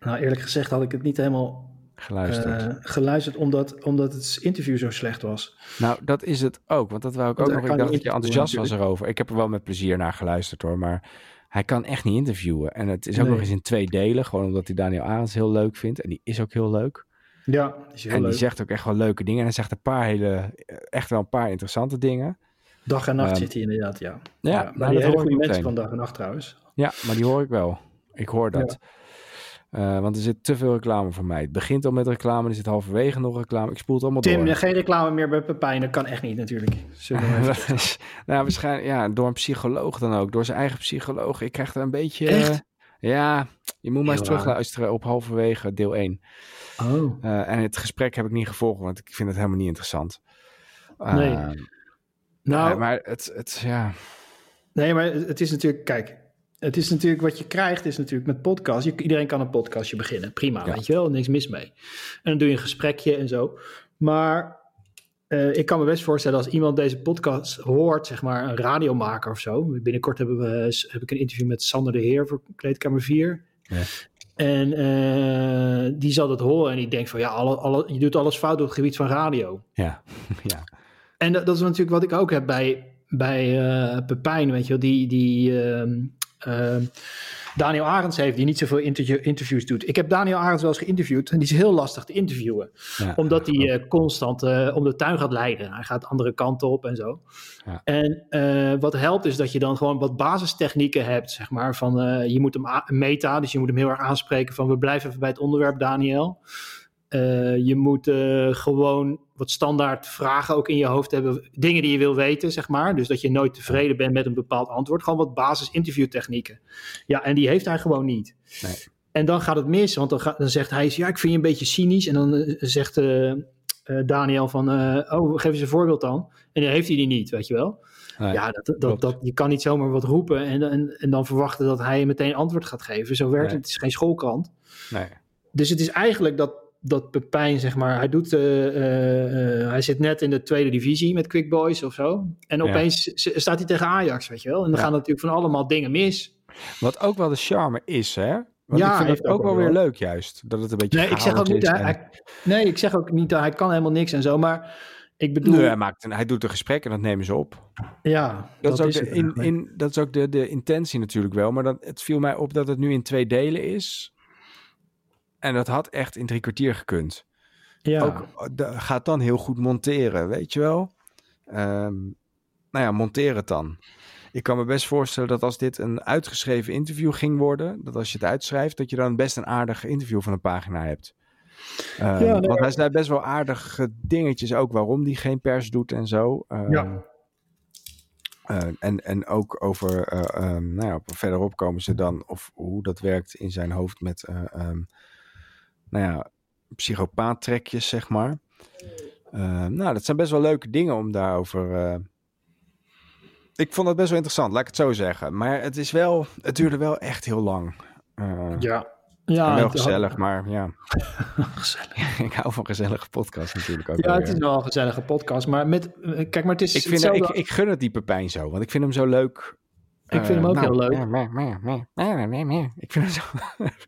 Nou, eerlijk gezegd had ik het niet helemaal geluisterd, uh, geluisterd omdat, omdat het interview zo slecht was. Nou, dat is het ook. Want dat wou ik ook nog. Ik dacht dat je enthousiast was erover. Ik heb er wel met plezier naar geluisterd hoor. Maar hij kan echt niet interviewen. En het is ook nee. nog eens in twee delen. Gewoon omdat hij Daniel Arends heel leuk vindt. En die is ook heel leuk. Ja, is en die zegt ook echt wel leuke dingen. En hij zegt een paar hele, echt wel een paar interessante dingen. Dag en nacht um, zit hij inderdaad, ja. Ja, ja maar die hele goede mensen van dag en nacht trouwens. Ja, maar die hoor ik wel. Ik hoor dat. Ja. Uh, want er zit te veel reclame voor mij. Het begint al met reclame, er zit halverwege nog reclame. Ik spoel het allemaal Tim, door. Tim, geen reclame meer bij Pepijn. Dat kan echt niet natuurlijk. is, nou, waarschijnlijk ja, door een psycholoog dan ook. Door zijn eigen psycholoog. Ik krijg er een beetje... Echt? Uh, ja, je moet maar eens terugluisteren op halverwege deel 1. Oh. Uh, en het gesprek heb ik niet gevolgd, want ik vind het helemaal niet interessant. nee. nou, maar het, het, ja... Nee, maar het is natuurlijk, kijk, het is natuurlijk wat je krijgt, is natuurlijk met podcast. Je, iedereen kan een podcastje beginnen. Prima, ja. weet je wel, niks mis mee. En dan doe je een gesprekje en zo. Maar uh, ik kan me best voorstellen als iemand deze podcast hoort, zeg maar een radiomaker of zo. Binnenkort hebben we, heb ik een interview met Sander de Heer voor Kleedkamer 4. Ja. En uh, die zal dat horen en die denkt van ja, alle, alle, je doet alles fout op het gebied van radio. Ja, ja. En dat, dat is natuurlijk wat ik ook heb bij, bij uh, Pepijn, weet je wel, die, die uh, Daniel Arends heeft, die niet zoveel interviews doet. Ik heb Daniel Arends wel eens geïnterviewd en die is heel lastig te interviewen. omdat hij uh, constant uh, om de tuin gaat leiden. Hij gaat andere kanten op en zo. Ja. En uh, wat helpt is dat je dan gewoon wat basistechnieken hebt, zeg maar. Van je moet hem meta, dus je moet hem heel erg aanspreken van we blijven even bij het onderwerp, Daniel. Je moet gewoon wat standaard vragen ook in je hoofd hebben. Dingen die je wil weten, zeg maar. Dus dat je nooit tevreden bent met een bepaald antwoord. Gewoon wat basis interviewtechnieken. Ja, en die heeft hij gewoon niet. Nee. En dan gaat het mis, want dan, gaat, dan zegt hij... Ja, ik vind je een beetje cynisch. En dan uh, zegt Daniel van... oh, geef eens een voorbeeld dan. En dan heeft hij die niet, weet je wel. Nee, ja, dat, dat, dat, je kan niet zomaar wat roepen... En, en, en dan verwachten dat hij meteen antwoord gaat geven. Zo werkt nee. het. Het is geen schoolkrant. Nee. Dus het is eigenlijk dat dat Pepijn, zeg maar, hij doet, uh, uh, hij zit net in de tweede divisie met Quick Boys of zo. En opeens staat hij tegen Ajax, weet je wel. En dan ja. gaan natuurlijk van allemaal dingen mis. Wat ook wel de charme is, hè? Want ja, ik vind het ook, wel weer leuk juist, dat het een beetje nee, ik zeg ook niet, en... hij, nee, ik zeg ook niet, dat hij kan helemaal niks en zo, maar ik bedoel... Nee, hij, maakt een, hij doet een gesprek en dat nemen ze op. Ja, dat, dat is ook, de, in, in, dat is ook de, de intentie natuurlijk wel, maar dat, het viel mij op dat het nu in twee delen is. En dat had echt in drie kwartier gekund. Ja. Ook, gaat dan heel goed monteren, weet je wel? Um, nou ja, monteer het dan. Ik kan me best voorstellen dat als dit een uitgeschreven interview ging worden, dat als je het uitschrijft, dat je dan best een aardig interview van een pagina hebt. Um, ja, nee, want hij zei best wel aardige dingetjes ook waarom die geen pers doet en zo. Um, ja. Uh, en, en ook over, uh, um, nou ja, verderop komen ze dan, of hoe dat werkt in zijn hoofd met um, nou ja, psychopaattrekjes, zeg maar. Uh, nou, dat zijn best wel leuke dingen om daarover. Uh... Ik vond het best wel interessant, laat ik het zo zeggen. Maar het is wel, het duurde wel echt heel lang. Uh, ja. Ja, wel gezellig, had... maar ja. gezellig. ik hou van gezellige podcasts natuurlijk ook. Ja, het is wel een gezellige podcast, maar met, kijk, maar het is. Ik, vind, ik, ik gun het die Pepijn zo, want ik vind hem zo leuk ik vind hem ook nou, heel leuk. Ik vind hem zo.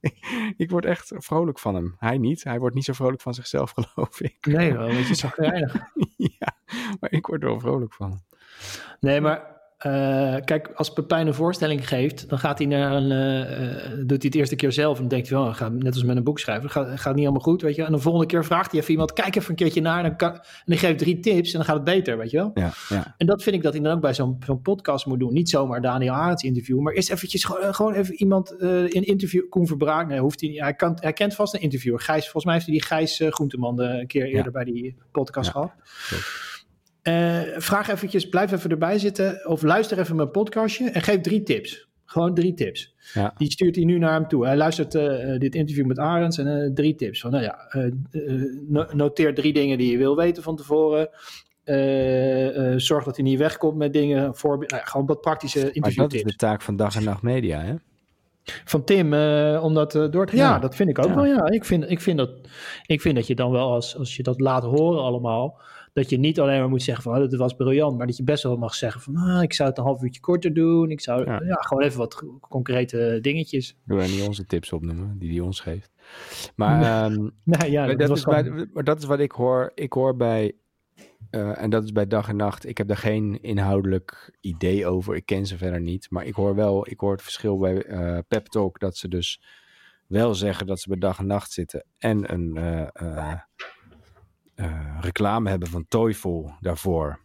ik word echt vrolijk van hem. Hij niet. Hij wordt niet zo vrolijk van zichzelf, geloof ik. Nee, wel een beetje zagrijnig. ja, maar ik word er wel vrolijk van. Nee, maar uh, kijk, als Pepijn een voorstelling geeft, dan gaat hij naar een, uh, doet hij het eerste keer zelf en denkt hij wel, gaat net als met een boek schrijven, gaat, gaat niet allemaal goed, weet je. En de volgende keer vraagt hij even iemand, kijk even een keertje naar en dan, kan, en dan geeft drie tips en dan gaat het beter, weet je wel. Ja, ja. En dat vind ik dat hij dan ook bij zo'n zo'n podcast moet doen. Niet zomaar Daniel Arends interviewen, maar eerst eventjes gewoon, gewoon even iemand in interview, Koen Verbraak, nee, hoeft hij niet, hij, kan, hij kent vast een interviewer. Gijs, volgens mij heeft hij die Gijs Groenteman een keer eerder ja. bij die podcast gehad. Uh, vraag eventjes, blijf even erbij zitten of luister even mijn podcastje en geef drie tips. Gewoon drie tips. Ja. Die stuurt hij nu naar hem toe. Hij luistert uh, dit interview met Arends en uh, drie tips. Van, nou ja, noteer drie dingen die je wil weten van tevoren. zorg dat hij niet wegkomt met dingen. Voor, nou ja, gewoon wat praktische interviewtips. Maar dat is de taak van dag en nacht media, hè? Van Tim, uh, om dat uh, door te... Ja, ja, dat vind ik ook ja. wel, ja. Ik vind, ik, vind dat, ik vind dat je dan wel, als, als je dat laat horen allemaal dat je niet alleen maar moet zeggen van oh, dat was briljant, maar dat je best wel mag zeggen van ah, ik zou het een half uurtje korter doen. Ik zou ja. ja gewoon even wat concrete dingetjes. Doe er niet onze tips opnoemen die hij ons geeft. Maar, nee. Um, nee, ja, dat, dat is gewoon... bij, maar dat is wat ik hoor. Ik hoor bij uh, en dat is bij dag en nacht. Ik heb daar geen inhoudelijk idee over. Ik ken ze verder niet. Maar ik hoor wel, ik hoor het verschil bij uh, Pep Talk dat ze dus wel zeggen dat ze bij dag en nacht zitten en een uh, uh, reclame hebben van Toyful daarvoor.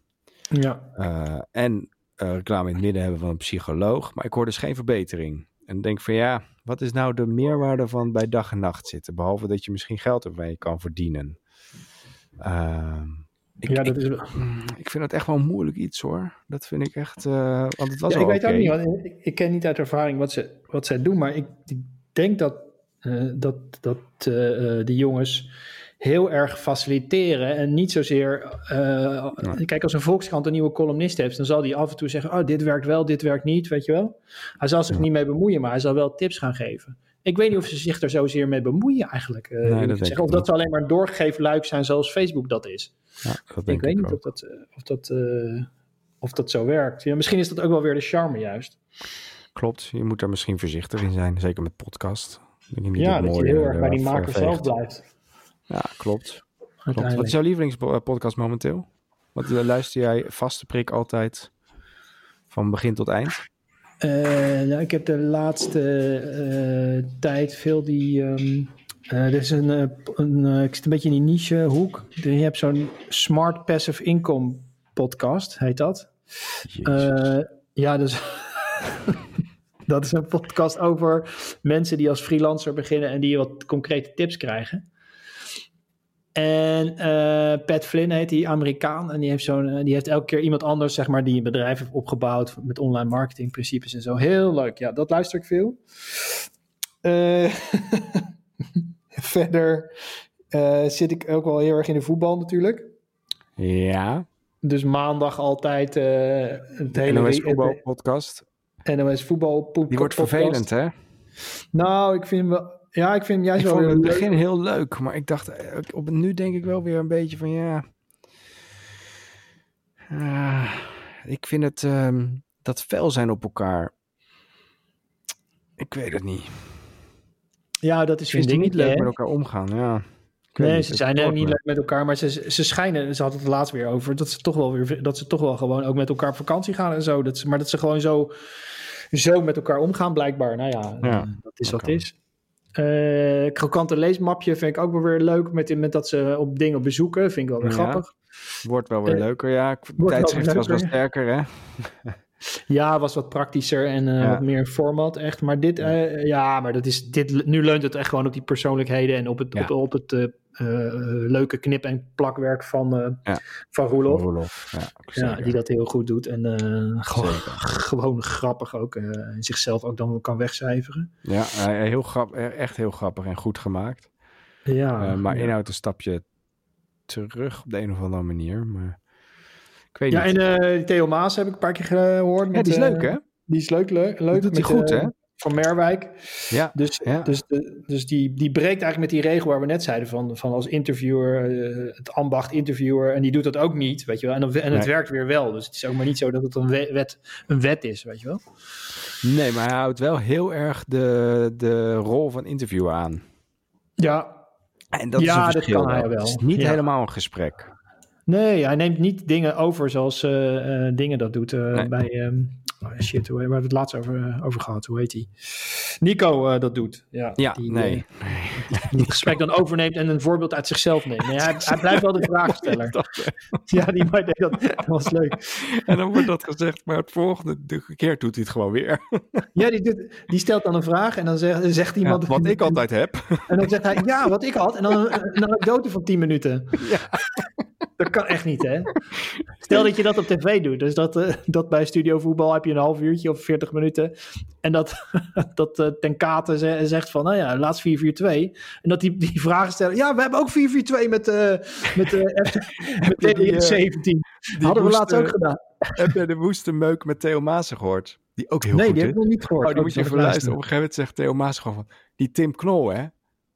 Ja. Uh, en uh, reclame in het midden hebben van een psycholoog. Maar ik hoor dus geen verbetering. En denk van ja, wat is nou de meerwaarde van bij dag en nacht zitten? Behalve dat je misschien geld ermee kan verdienen. Ehm, ik, ja, dat ik, is... ik vind het echt wel moeilijk iets hoor. Dat vind ik echt. want het was ja, ik weet okay. ook niet, want ik, ik, ken niet uit ervaring wat ze, wat zij doen. Maar ik, ik denk dat, dat, dat de jongens heel erg faciliteren en niet zozeer... Uh, ja. Kijk, als een Volkskrant een nieuwe columnist heeft, dan zal die af en toe zeggen, oh, dit werkt wel, dit werkt niet, weet je wel. Hij zal zich ja. niet mee bemoeien, maar hij zal wel tips gaan geven. Ik weet niet of ze zich daar zozeer mee bemoeien eigenlijk. Uh, Nee, dat ik of dat ze alleen maar een doorgeefluik zijn zoals Facebook dat is. Ja, dat Ik weet ik niet of dat, eh, of, dat, eh, of dat zo werkt. Ja, misschien is dat ook wel weer de charme juist. Klopt, je moet daar misschien voorzichtig in zijn, zeker met podcast. Ik denk niet Ja, dat je heel erg bij die maker eh, zelf blijft. Ja, klopt. klopt. Wat is jouw lievelingspodcast momenteel? Wat eh, luister jij vaste prik altijd van begin tot eind? Eh, nou, ik heb de laatste eh, tijd veel die. eh, er is een, een ik zit een beetje in die niche hoek. Je hebt zo'n Smart Passive Income podcast, heet dat. Ja, dus. dat is een podcast over mensen die als freelancer beginnen en die wat concrete tips krijgen. En eh, Pat Flynn heet die Amerikaan. En die heeft, zo'n, eh, die heeft elke keer iemand anders, zeg maar, die een bedrijf heeft opgebouwd met online marketing principes en zo. Heel leuk. Ja, dat luister ik veel. Eh, verder zit ik ook wel heel erg in de voetbal natuurlijk. ja, Dus maandag altijd eh het hele NOS Voetbal podcast. NOS voetbal po- Die wordt podcast. vervelend, hè? Nou, ik vind wel. Ja, ik vind hem juist Ik wel vond het in weer het leuk. begin heel leuk, maar ik dacht, eh, op, nu denk ik wel weer een beetje van ja. Ah, ik vind het, ehm, dat fel zijn op elkaar. Ik weet het niet. Ja, dat is Ik vind het niet leuk hè? met elkaar omgaan, ja. Ik Nee, niet, ze zijn ook stoort niet leuk met elkaar, maar ze, ze schijnen, ze hadden het laatst weer over, dat ze toch wel weer, dat ze toch wel gewoon ook met elkaar op vakantie gaan en zo. Dat ze, maar dat ze gewoon zo, zo met elkaar omgaan, blijkbaar. Nou ja, Ja, eh, dat is wat het is. Eh krokante leesmapje vind ik ook wel weer leuk, met, met dat ze op dingen bezoeken, vind ik wel weer Ja. grappig. Wordt wel weer Eh, leuker, ja. Wel tijdschrift was wel sterker, hè? Ja, was wat praktischer en eh, Ja. wat meer format, echt. Maar dit, ja, maar dat is, dit, nu leunt het echt gewoon op die persoonlijkheden en op het, op, op het leuke knip- en plakwerk van, eh Ja. van Roelof. Roelof, ja. Die dat heel goed doet. En eh, gewoon, gewoon grappig ook. eh, en zichzelf ook dan kan wegcijferen. Ja, eh, heel grap, eh, echt heel grappig en goed gemaakt. Ja, Eh, maar inhoud een stapje terug op de een of andere manier. Maar ik weet Ja, niet. en eh, die Theo Maas heb ik een paar keer gehoord. ja, die is eh, leuk, hè? Die is leuk, leuk. leuk Dat doet hij goed, eh, hè? Van Merwijk. Ja, Dus, Ja. dus, de, dus die, die breekt eigenlijk met die regel waar we net zeiden van, van als interviewer, eh, het ambacht interviewer. En die doet dat ook niet, weet je wel. En, dan, en het Nee. werkt weer wel. Dus het is ook maar niet zo dat het een we- wet, een wet is, weet je wel. nee, maar hij houdt wel heel erg de, de rol van interviewer aan. Ja, En dat is Ja, een dat verschil. kan hij wel. Het is niet Ja. helemaal een gesprek. Nee, hij neemt niet dingen over zoals eh, eh, dingen dat doet eh, Nee. bij... ehm, oh shit, hoe, waar hebben we het laatst over, over gehad? Hoe heet hij? Nico dat doet. Ja, Ja, die, nee. die het gesprek dan overneemt en een voorbeeld uit zichzelf neemt. Nee, hij, hij blijft wel de vraagsteller. Ja, die maar nee, dat, dat was leuk. En dan wordt dat gezegd, maar het volgende de keer doet hij het gewoon weer. Ja, die, doet, die stelt dan een vraag en dan zegt, zegt iemand... Ja, wat ik altijd heb. En dan zegt hij, ja, wat ik had. En dan een, een anekdote van 10 minuten. Dat kan echt niet, hè? Stel dat je dat op tv doet. Dus dat, eh, dat bij Studio Voetbal heb je een half uurtje of 40 minuten. En dat, dat eh, Ten Kate ze- zegt van, nou ja, laatst 4-4-2. En dat die, die vragen stellen. Ja, we hebben ook 4-4-2 met, eh met, met je die, eh, 17. Hadden we laatst ook gedaan. Heb je de woeste meuk met Theo Maassen gehoord? Die ook heel nee, goed die is. heb ik nog niet gehoord. Oh, die moet je Oh, even luisteren. Op een gegeven moment zegt Theo Maas gewoon van... Die Tim Knol, hè?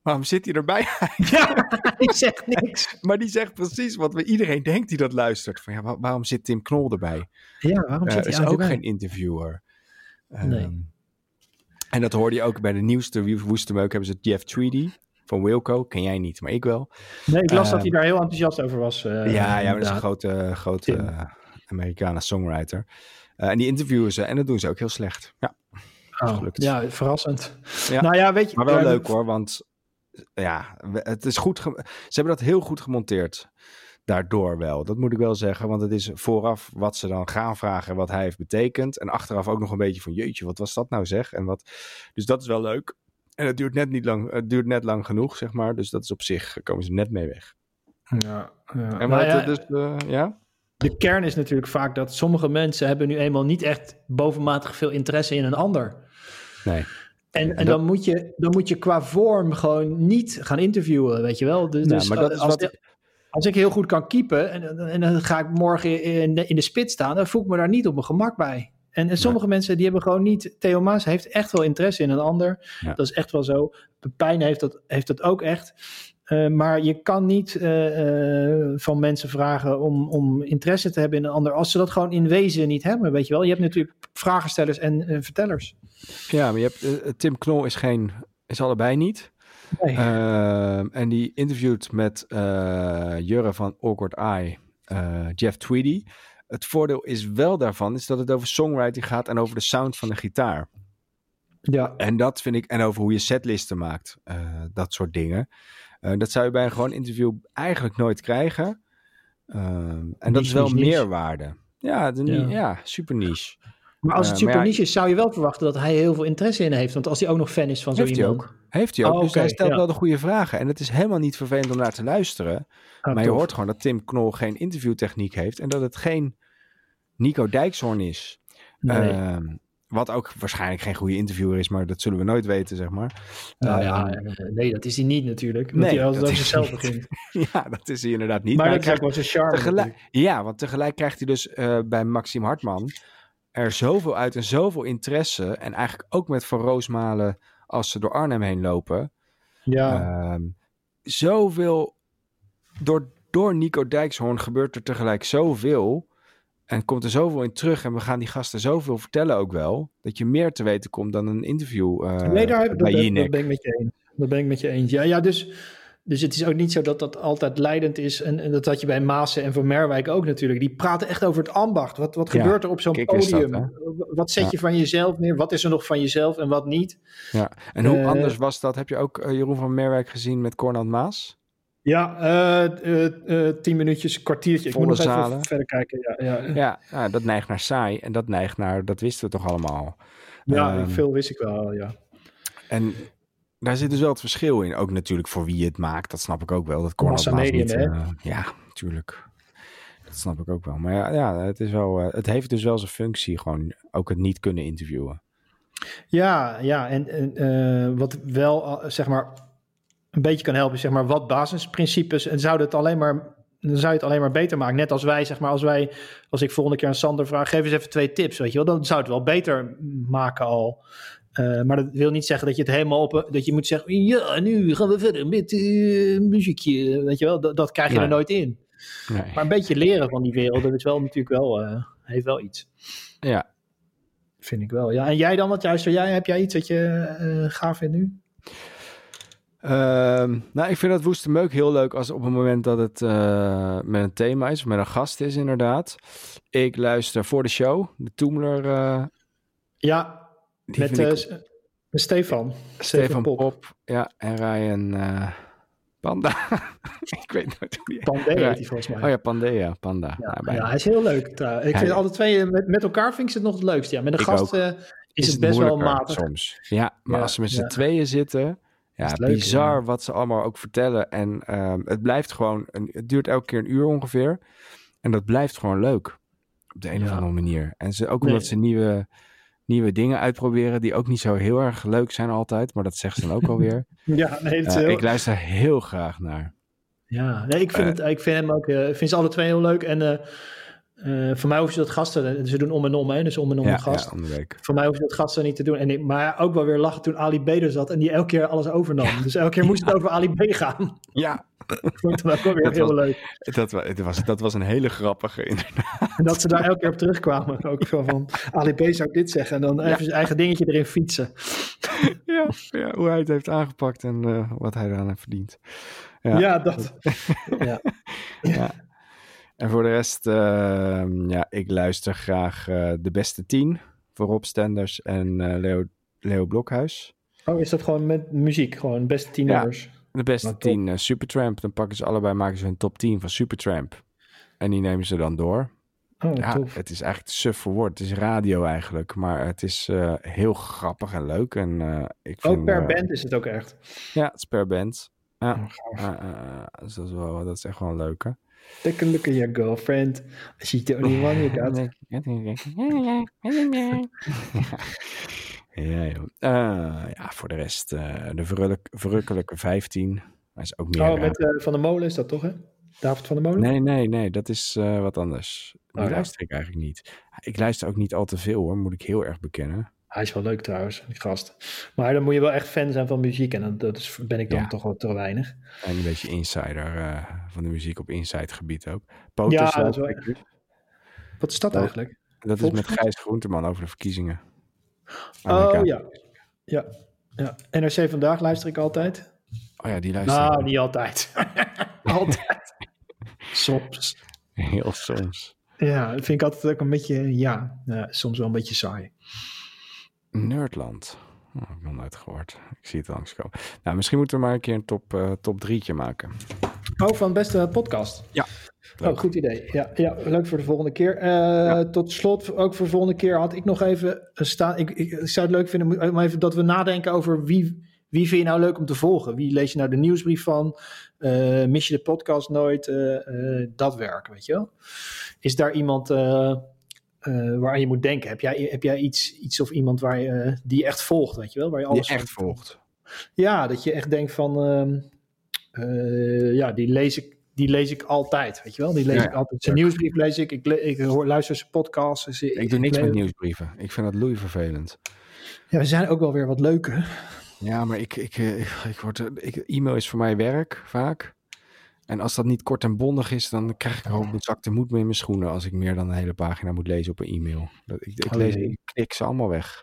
Waarom zit hij erbij? Ja, ik zeg niks. maar die zegt precies wat we, iedereen denkt die dat luistert. Van, ja, wa- waarom zit Tim Knol erbij? Ja, waarom Eh zit hij is ook geen interviewer. Nee. Ehm, en dat hoorde je ook bij de nieuwste Wie- Woeste Meuk. Hebben ze Jeff Tweedy van Wilco. Ken jij niet, maar ik wel. Nee, ik las dat hij Ehm, daar heel enthousiast over was. eh, ja, ja, maar dat is een grote, grote Tim. eh, Amerikaanse songwriter. Eh, en die interviewen ze en dat doen ze ook heel slecht. Ja, Oh, ja, verrassend. Ja. Nou ja, weet je... maar wel leuk hoor, want ja, het is goed. Ze hebben dat heel goed gemonteerd. Daardoor wel. Dat moet ik wel zeggen. Want het is vooraf wat ze dan gaan vragen. en Wat hij heeft betekend. En achteraf ook nog een beetje van jeetje, wat was dat nou zeg? En wat, dus dat is wel leuk. En het duurt net niet lang. Het duurt net lang genoeg, zeg maar. Dus dat is op zich, komen ze net mee weg. Ja, ja. En Nou wat, ja, eh, dus, eh, ja? De kern is natuurlijk vaak dat sommige mensen hebben nu eenmaal niet echt bovenmatig veel interesse in een ander. Nee. En, en dat- dan, moet je, dan moet je qua vorm gewoon niet gaan interviewen, weet je wel. Dus, Ja, dus maar dat is als, als ik heel goed kan keepen en, en dan ga ik morgen in de, in de spits staan, dan voel ik me daar niet op mijn gemak bij. En, en sommige mensen die hebben gewoon niet... Theo Maas heeft echt wel interesse in een ander. Ja. Dat is echt wel zo. Pepijn heeft dat, heeft dat ook echt. Eh, maar je kan niet eh, eh, van mensen vragen om, om interesse te hebben in een ander... als ze dat gewoon in wezen niet hebben, weet je wel. Je hebt natuurlijk vragenstellers en vertellers. Ja, maar je hebt, Tim Knol is geen, is allebei niet. Nee. En die interviewt met Jurre van Awkward Eye, Jeff Tweedy. Het voordeel is wel daarvan, is dat het over songwriting gaat en over de sound van de gitaar. ja, En dat vind ik, en over hoe je setlisten maakt, dat soort dingen. Eh, dat zou je bij een gewoon interview eigenlijk nooit krijgen. Ehm, en dat is wel niche, niche. meerwaarde. Ja, de, Ja. ja. super niche. maar als Eh, het super niche is, zou je wel verwachten dat hij heel veel interesse in heeft. Want als hij ook nog fan is van zo Heeft hij iemand... ook. Heeft hij ook. Oh, dus hij stelt ja. wel de goede vragen. En het is helemaal niet vervelend om naar te luisteren. Ah, maar je hoort gewoon dat Tim Knol geen interviewtechniek heeft. En dat het geen Nico Dijkshoorn is. Nee. Ehm, wat ook waarschijnlijk geen goede interviewer is, maar dat zullen we nooit weten, zeg maar. Nou ja, Ehm, eh, nee, dat is hij niet natuurlijk. Nee, hij altijd dat is niet. begint. ja, dat is hij inderdaad niet. Maar hij dat is ook wel zijn charme. tegelijk, natuurlijk. ja, want tegelijk krijgt hij dus eh, bij Maxime Hartman er zoveel uit en zoveel interesse. En eigenlijk ook met Van Roosmalen als ze door Arnhem heen lopen. Ja, Ehm, zoveel. Door, door Nico Dijkshoorn gebeurt er tegelijk zoveel. En komt er zoveel in terug. En we gaan die gasten zoveel vertellen ook wel. Dat je meer te weten komt dan een interview eh nee, daar, dat, bij dat, Jinek. dat ben ik met je eens. Dat ben ik met je eens. Ja, ja dus, dus het is ook niet zo dat dat altijd leidend is. En, en dat had je bij Maassen en Van Merwijk ook natuurlijk. Die praten echt over het ambacht. Wat, wat Ja, gebeurt er op zo'n dat, podium? wat zet Ja. je van jezelf neer? Wat is er nog van jezelf en wat niet? Ja. En hoe Eh, anders was dat? Heb je ook eh, Jeroen van Merwijk gezien met Cornald Maas? Ja, eh, eh, eh, tien minuutjes, een kwartiertje. Ik Volle moet nog even zalen. verder kijken. Ja, ja. Ja, ja, dat neigt naar saai. En dat neigt naar, dat wisten we toch allemaal. ja Ehm, veel wist ik wel, ja. En daar zit dus wel het verschil in. Ook natuurlijk voor wie het maakt. Dat snap ik ook wel. Dat medium, niet... hè? eh, ja, natuurlijk. Dat snap ik ook wel. Maar ja, ja het, is wel, eh, het heeft dus wel zijn functie. Gewoon ook het niet kunnen interviewen. Ja, ja, en, en eh, wat wel, zeg maar, een beetje kan helpen, zeg maar, wat basisprincipes. En zou het alleen maar, dan zou je het alleen maar beter maken. Net als wij, zeg maar, als wij, als ik volgende keer aan Sander vraag, geef eens even twee tips, weet je wel, dan zou het wel beter maken al. Eh, maar dat wil niet zeggen dat je het helemaal op, dat je moet zeggen, ja, nu gaan we verder met eh, muziekje, weet je wel, dat, dat krijg je Nee. er nooit in. Nee. Maar een beetje leren van die wereld, dat is wel natuurlijk wel, eh, heeft wel iets. Ja, Vind ik wel. Ja, en jij dan, wat juist, jij, heb jij iets wat je gaaf vindt nu? Ehm, nou, ik vind dat Woeste Meuk heel leuk als op het moment dat het eh, met een thema is, of met een gast is inderdaad. Ik luister voor de show, de Toemler. eh, Ja, met, ik- eh, met Stefan. Stefan Pop. Ja, en Ryan Panda. ik weet nooit hoe die heet hij volgens mij. Oh ja, Pandea, Panda. ja, Ja, bijna. ja, hij is heel leuk. Ik Ja, vind ja. alle twee, met, met elkaar vind ik ze het nog het leukste. Ja, met een Ik gast eh, is, het best wel matig. soms. Ja, maar als ze met z'n tweeën zitten, ja, leuk, bizar ja. wat ze allemaal ook vertellen. En ehm, het blijft gewoon, een, het duurt elke keer een uur ongeveer. En dat blijft gewoon leuk. Op de een of andere manier. En ze, ook Nee. omdat ze nieuwe, nieuwe dingen uitproberen die ook niet zo heel erg leuk zijn altijd. Maar dat zeggen ze dan ook alweer. Ja, nee, Eh, heel- ik luister heel graag naar. ja, nee, ik vind, het, ik vind hem ook, eh, ik vind ze alle twee heel leuk. En eh, eh, voor mij hoeven ze dat gasten, ze doen om en om, hè, dus om en om Ja, een gast. ja, om week. Voor mij hoeven ze dat gasten niet te doen. En ik, maar ook wel weer lachen toen Ali B er zat en die elke keer alles overnam. Dus elke keer moest het over Ali B gaan. Ja, Ik vond het ook wel weer Dat heel was- leuk. dat, was, dat was een hele grappige inderdaad. En dat ze daar elke keer op terugkwamen. Ook zo van, Ali B zou dit zeggen. En dan even zijn eigen dingetje erin fietsen. ja, ja, hoe hij het heeft aangepakt en eh, wat hij eraan heeft verdiend. Ja. Ja, dat. Ja. Ja. En voor de rest, ehm, ja, ik luister graag eh, de beste tien voor Rob Stenders en eh, Leo, Leo Blokhuis. Oh, is dat gewoon met muziek? Gewoon beste tien Ja. nummers? De beste Nou, tien eh, Supertramp. Dan pakken ze allebei, maken ze hun top 10 van Supertramp. En die nemen ze dan door. Oh, Ja, tof. het is eigenlijk suf voor woord. Het is radio eigenlijk, maar het is heel grappig en leuk. En, eh, ik vind, Ook per eh, band is het ook echt. Ja, het is per band. Ja, Oh, dus dat, is wel, dat is echt wel een leuke. Take a look at your girlfriend. She's the only one you got. Ja, joh. Eh, ja, voor de rest, eh, de verrukkelijk, verrukkelijke 15. Hij is ook meer. Oh, met eh, Van der Molen is dat toch, hè? David van der Molen? Nee, nee, nee, dat is uh, wat anders. Die Oh, luister ik eigenlijk niet. Ik luister ook niet al te veel hoor, moet ik heel erg bekennen. Hij is wel leuk trouwens, die gast. Maar dan moet je wel echt fan zijn van muziek. En dat, dat is, ben ik dan Ja. toch wel te weinig. En een beetje insider eh, van de muziek op inside gebied ook. POTUS Ja, dat is wel- ik. Wat is dat eigenlijk? Dat is met? Gijs Groenteman over de verkiezingen. Oh ja. ja. Ja. NRC Vandaag luister ik altijd. Oh ja, die luister Nou, niet altijd. altijd. Soms. heel soms. Ja, dat vind ik altijd ook een beetje, ja, ja, soms wel een beetje saai. Nerdland. Oh, heb ik nog nooit gehoord. Ik zie het langskomen. Nou, misschien moeten we maar een keer een top, eh top drietje maken. Oh, van beste podcast. Ja. Oh, goed idee. Ja, ja, leuk voor de volgende keer. Eh, Tot slot, ook voor de volgende keer had ik nog even een staan. Ik, ik, ik zou het leuk vinden om even dat we nadenken over wie, wie vind je nou leuk om te volgen? Wie lees je nou de nieuwsbrief van? Eh, mis je de podcast nooit? Eh, eh, dat werk, weet je wel? Is daar iemand waar je moet denken? Heb jij, heb jij iets, iets of iemand waar je, eh, die je echt volgt, weet je wel? Waar je Die alles echt van- volgt. Ja, dat je echt denkt van, ehm, eh, ja, die lees ik, die lees ik altijd, weet je wel? Die lees Ja, ik altijd. Zijn nieuwsbrief lees ik, ik, le- ik hoor, luister zijn podcasts. Dus Ik doe niks met nieuwsbrieven. Ik vind dat loei vervelend. Ja, we zijn ook wel weer wat leuke. Ja, maar ik, ik, ik, ik word, ik, e-mail is voor mij werk, vaak. En als dat niet kort en bondig is, dan krijg ik gewoon een zak de moed mee in mijn schoenen als ik meer dan een hele pagina moet lezen op een e-mail. Dat, ik, ik, Oh, lees, ik klik ze allemaal weg.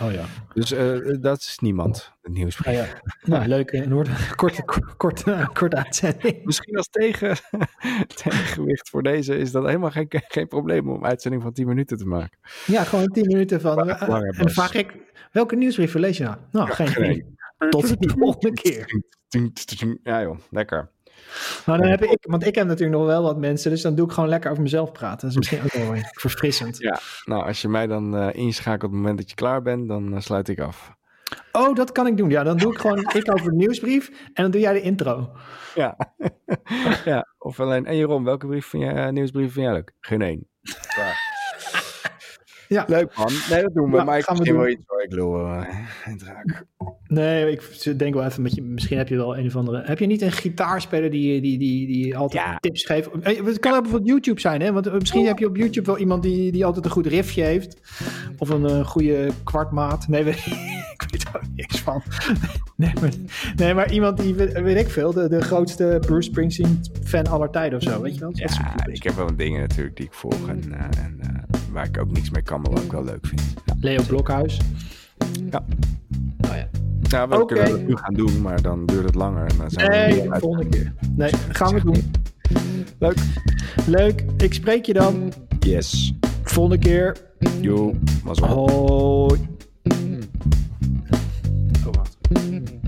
Oh ja. Dus eh, dat is niemand, het nieuwsbrief. Ah, ja. Nou, leuk. En wordt een korte, korte, korte uitzending. Misschien als tegen, tegengewicht voor deze is dat helemaal geen, geen probleem om een uitzending van 10 minuten te maken. Ja, gewoon tien minuten van. Eh, en dan vraag ik, welke nieuwsbrief lees je nou? Nou, geen geen idee. Tot de volgende keer. Ja joh, lekker. Dan heb ik, want ik heb natuurlijk nog wel wat mensen, dus dan doe ik gewoon lekker over mezelf praten. Dat is misschien ook wel weer verfrissend. Ja, nou als je mij dan eh, inschakelt op het moment dat je klaar bent, dan eh, sluit ik af. Oh, dat kan ik doen. Ja, dan doe ik gewoon ik over de nieuwsbrief en dan doe jij de intro. Ja. ja, of alleen, en Jeroen, welke brief vind jij, eh, nieuwsbrief vind jij leuk? Geen één. Klaar. Ja. Leuk man. Nee, dat doen we. Nou, maar ik gaan we wel iets hoor. Ik lul in het raak. Nee, ik denk wel even met je. Misschien heb je wel een of andere. Heb je niet een gitaarspeler die, die, die, die altijd Ja. tips geeft? Eh, Het kan ook bijvoorbeeld YouTube zijn, hè? Want eh, misschien heb je op YouTube wel iemand die, die altijd een goed riffje heeft. Of een eh, goede kwartmaat. Nee, weet, ik weet er ook niks van. Nee maar, nee, maar iemand die, weet, ik veel, de, de grootste Bruce Springsteen fan aller tijden of zo. Weet je wel? Dat Ja, ik heb wel dingen natuurlijk die ik volg en, eh, en eh, waar ik ook niks mee kan, maar wat ik wel leuk vind. Leo Blokhuis. Ja. Nou ja. Nou, we kunnen dat nu gaan doen, maar dan duurt het langer. En dan zijn nee, we volgende keer. Nee, gaan we doen. Leuk. Leuk. Ik spreek je dan. Yes. Volgende keer. Joe, was wel. Hoi. Oh, Kom maar.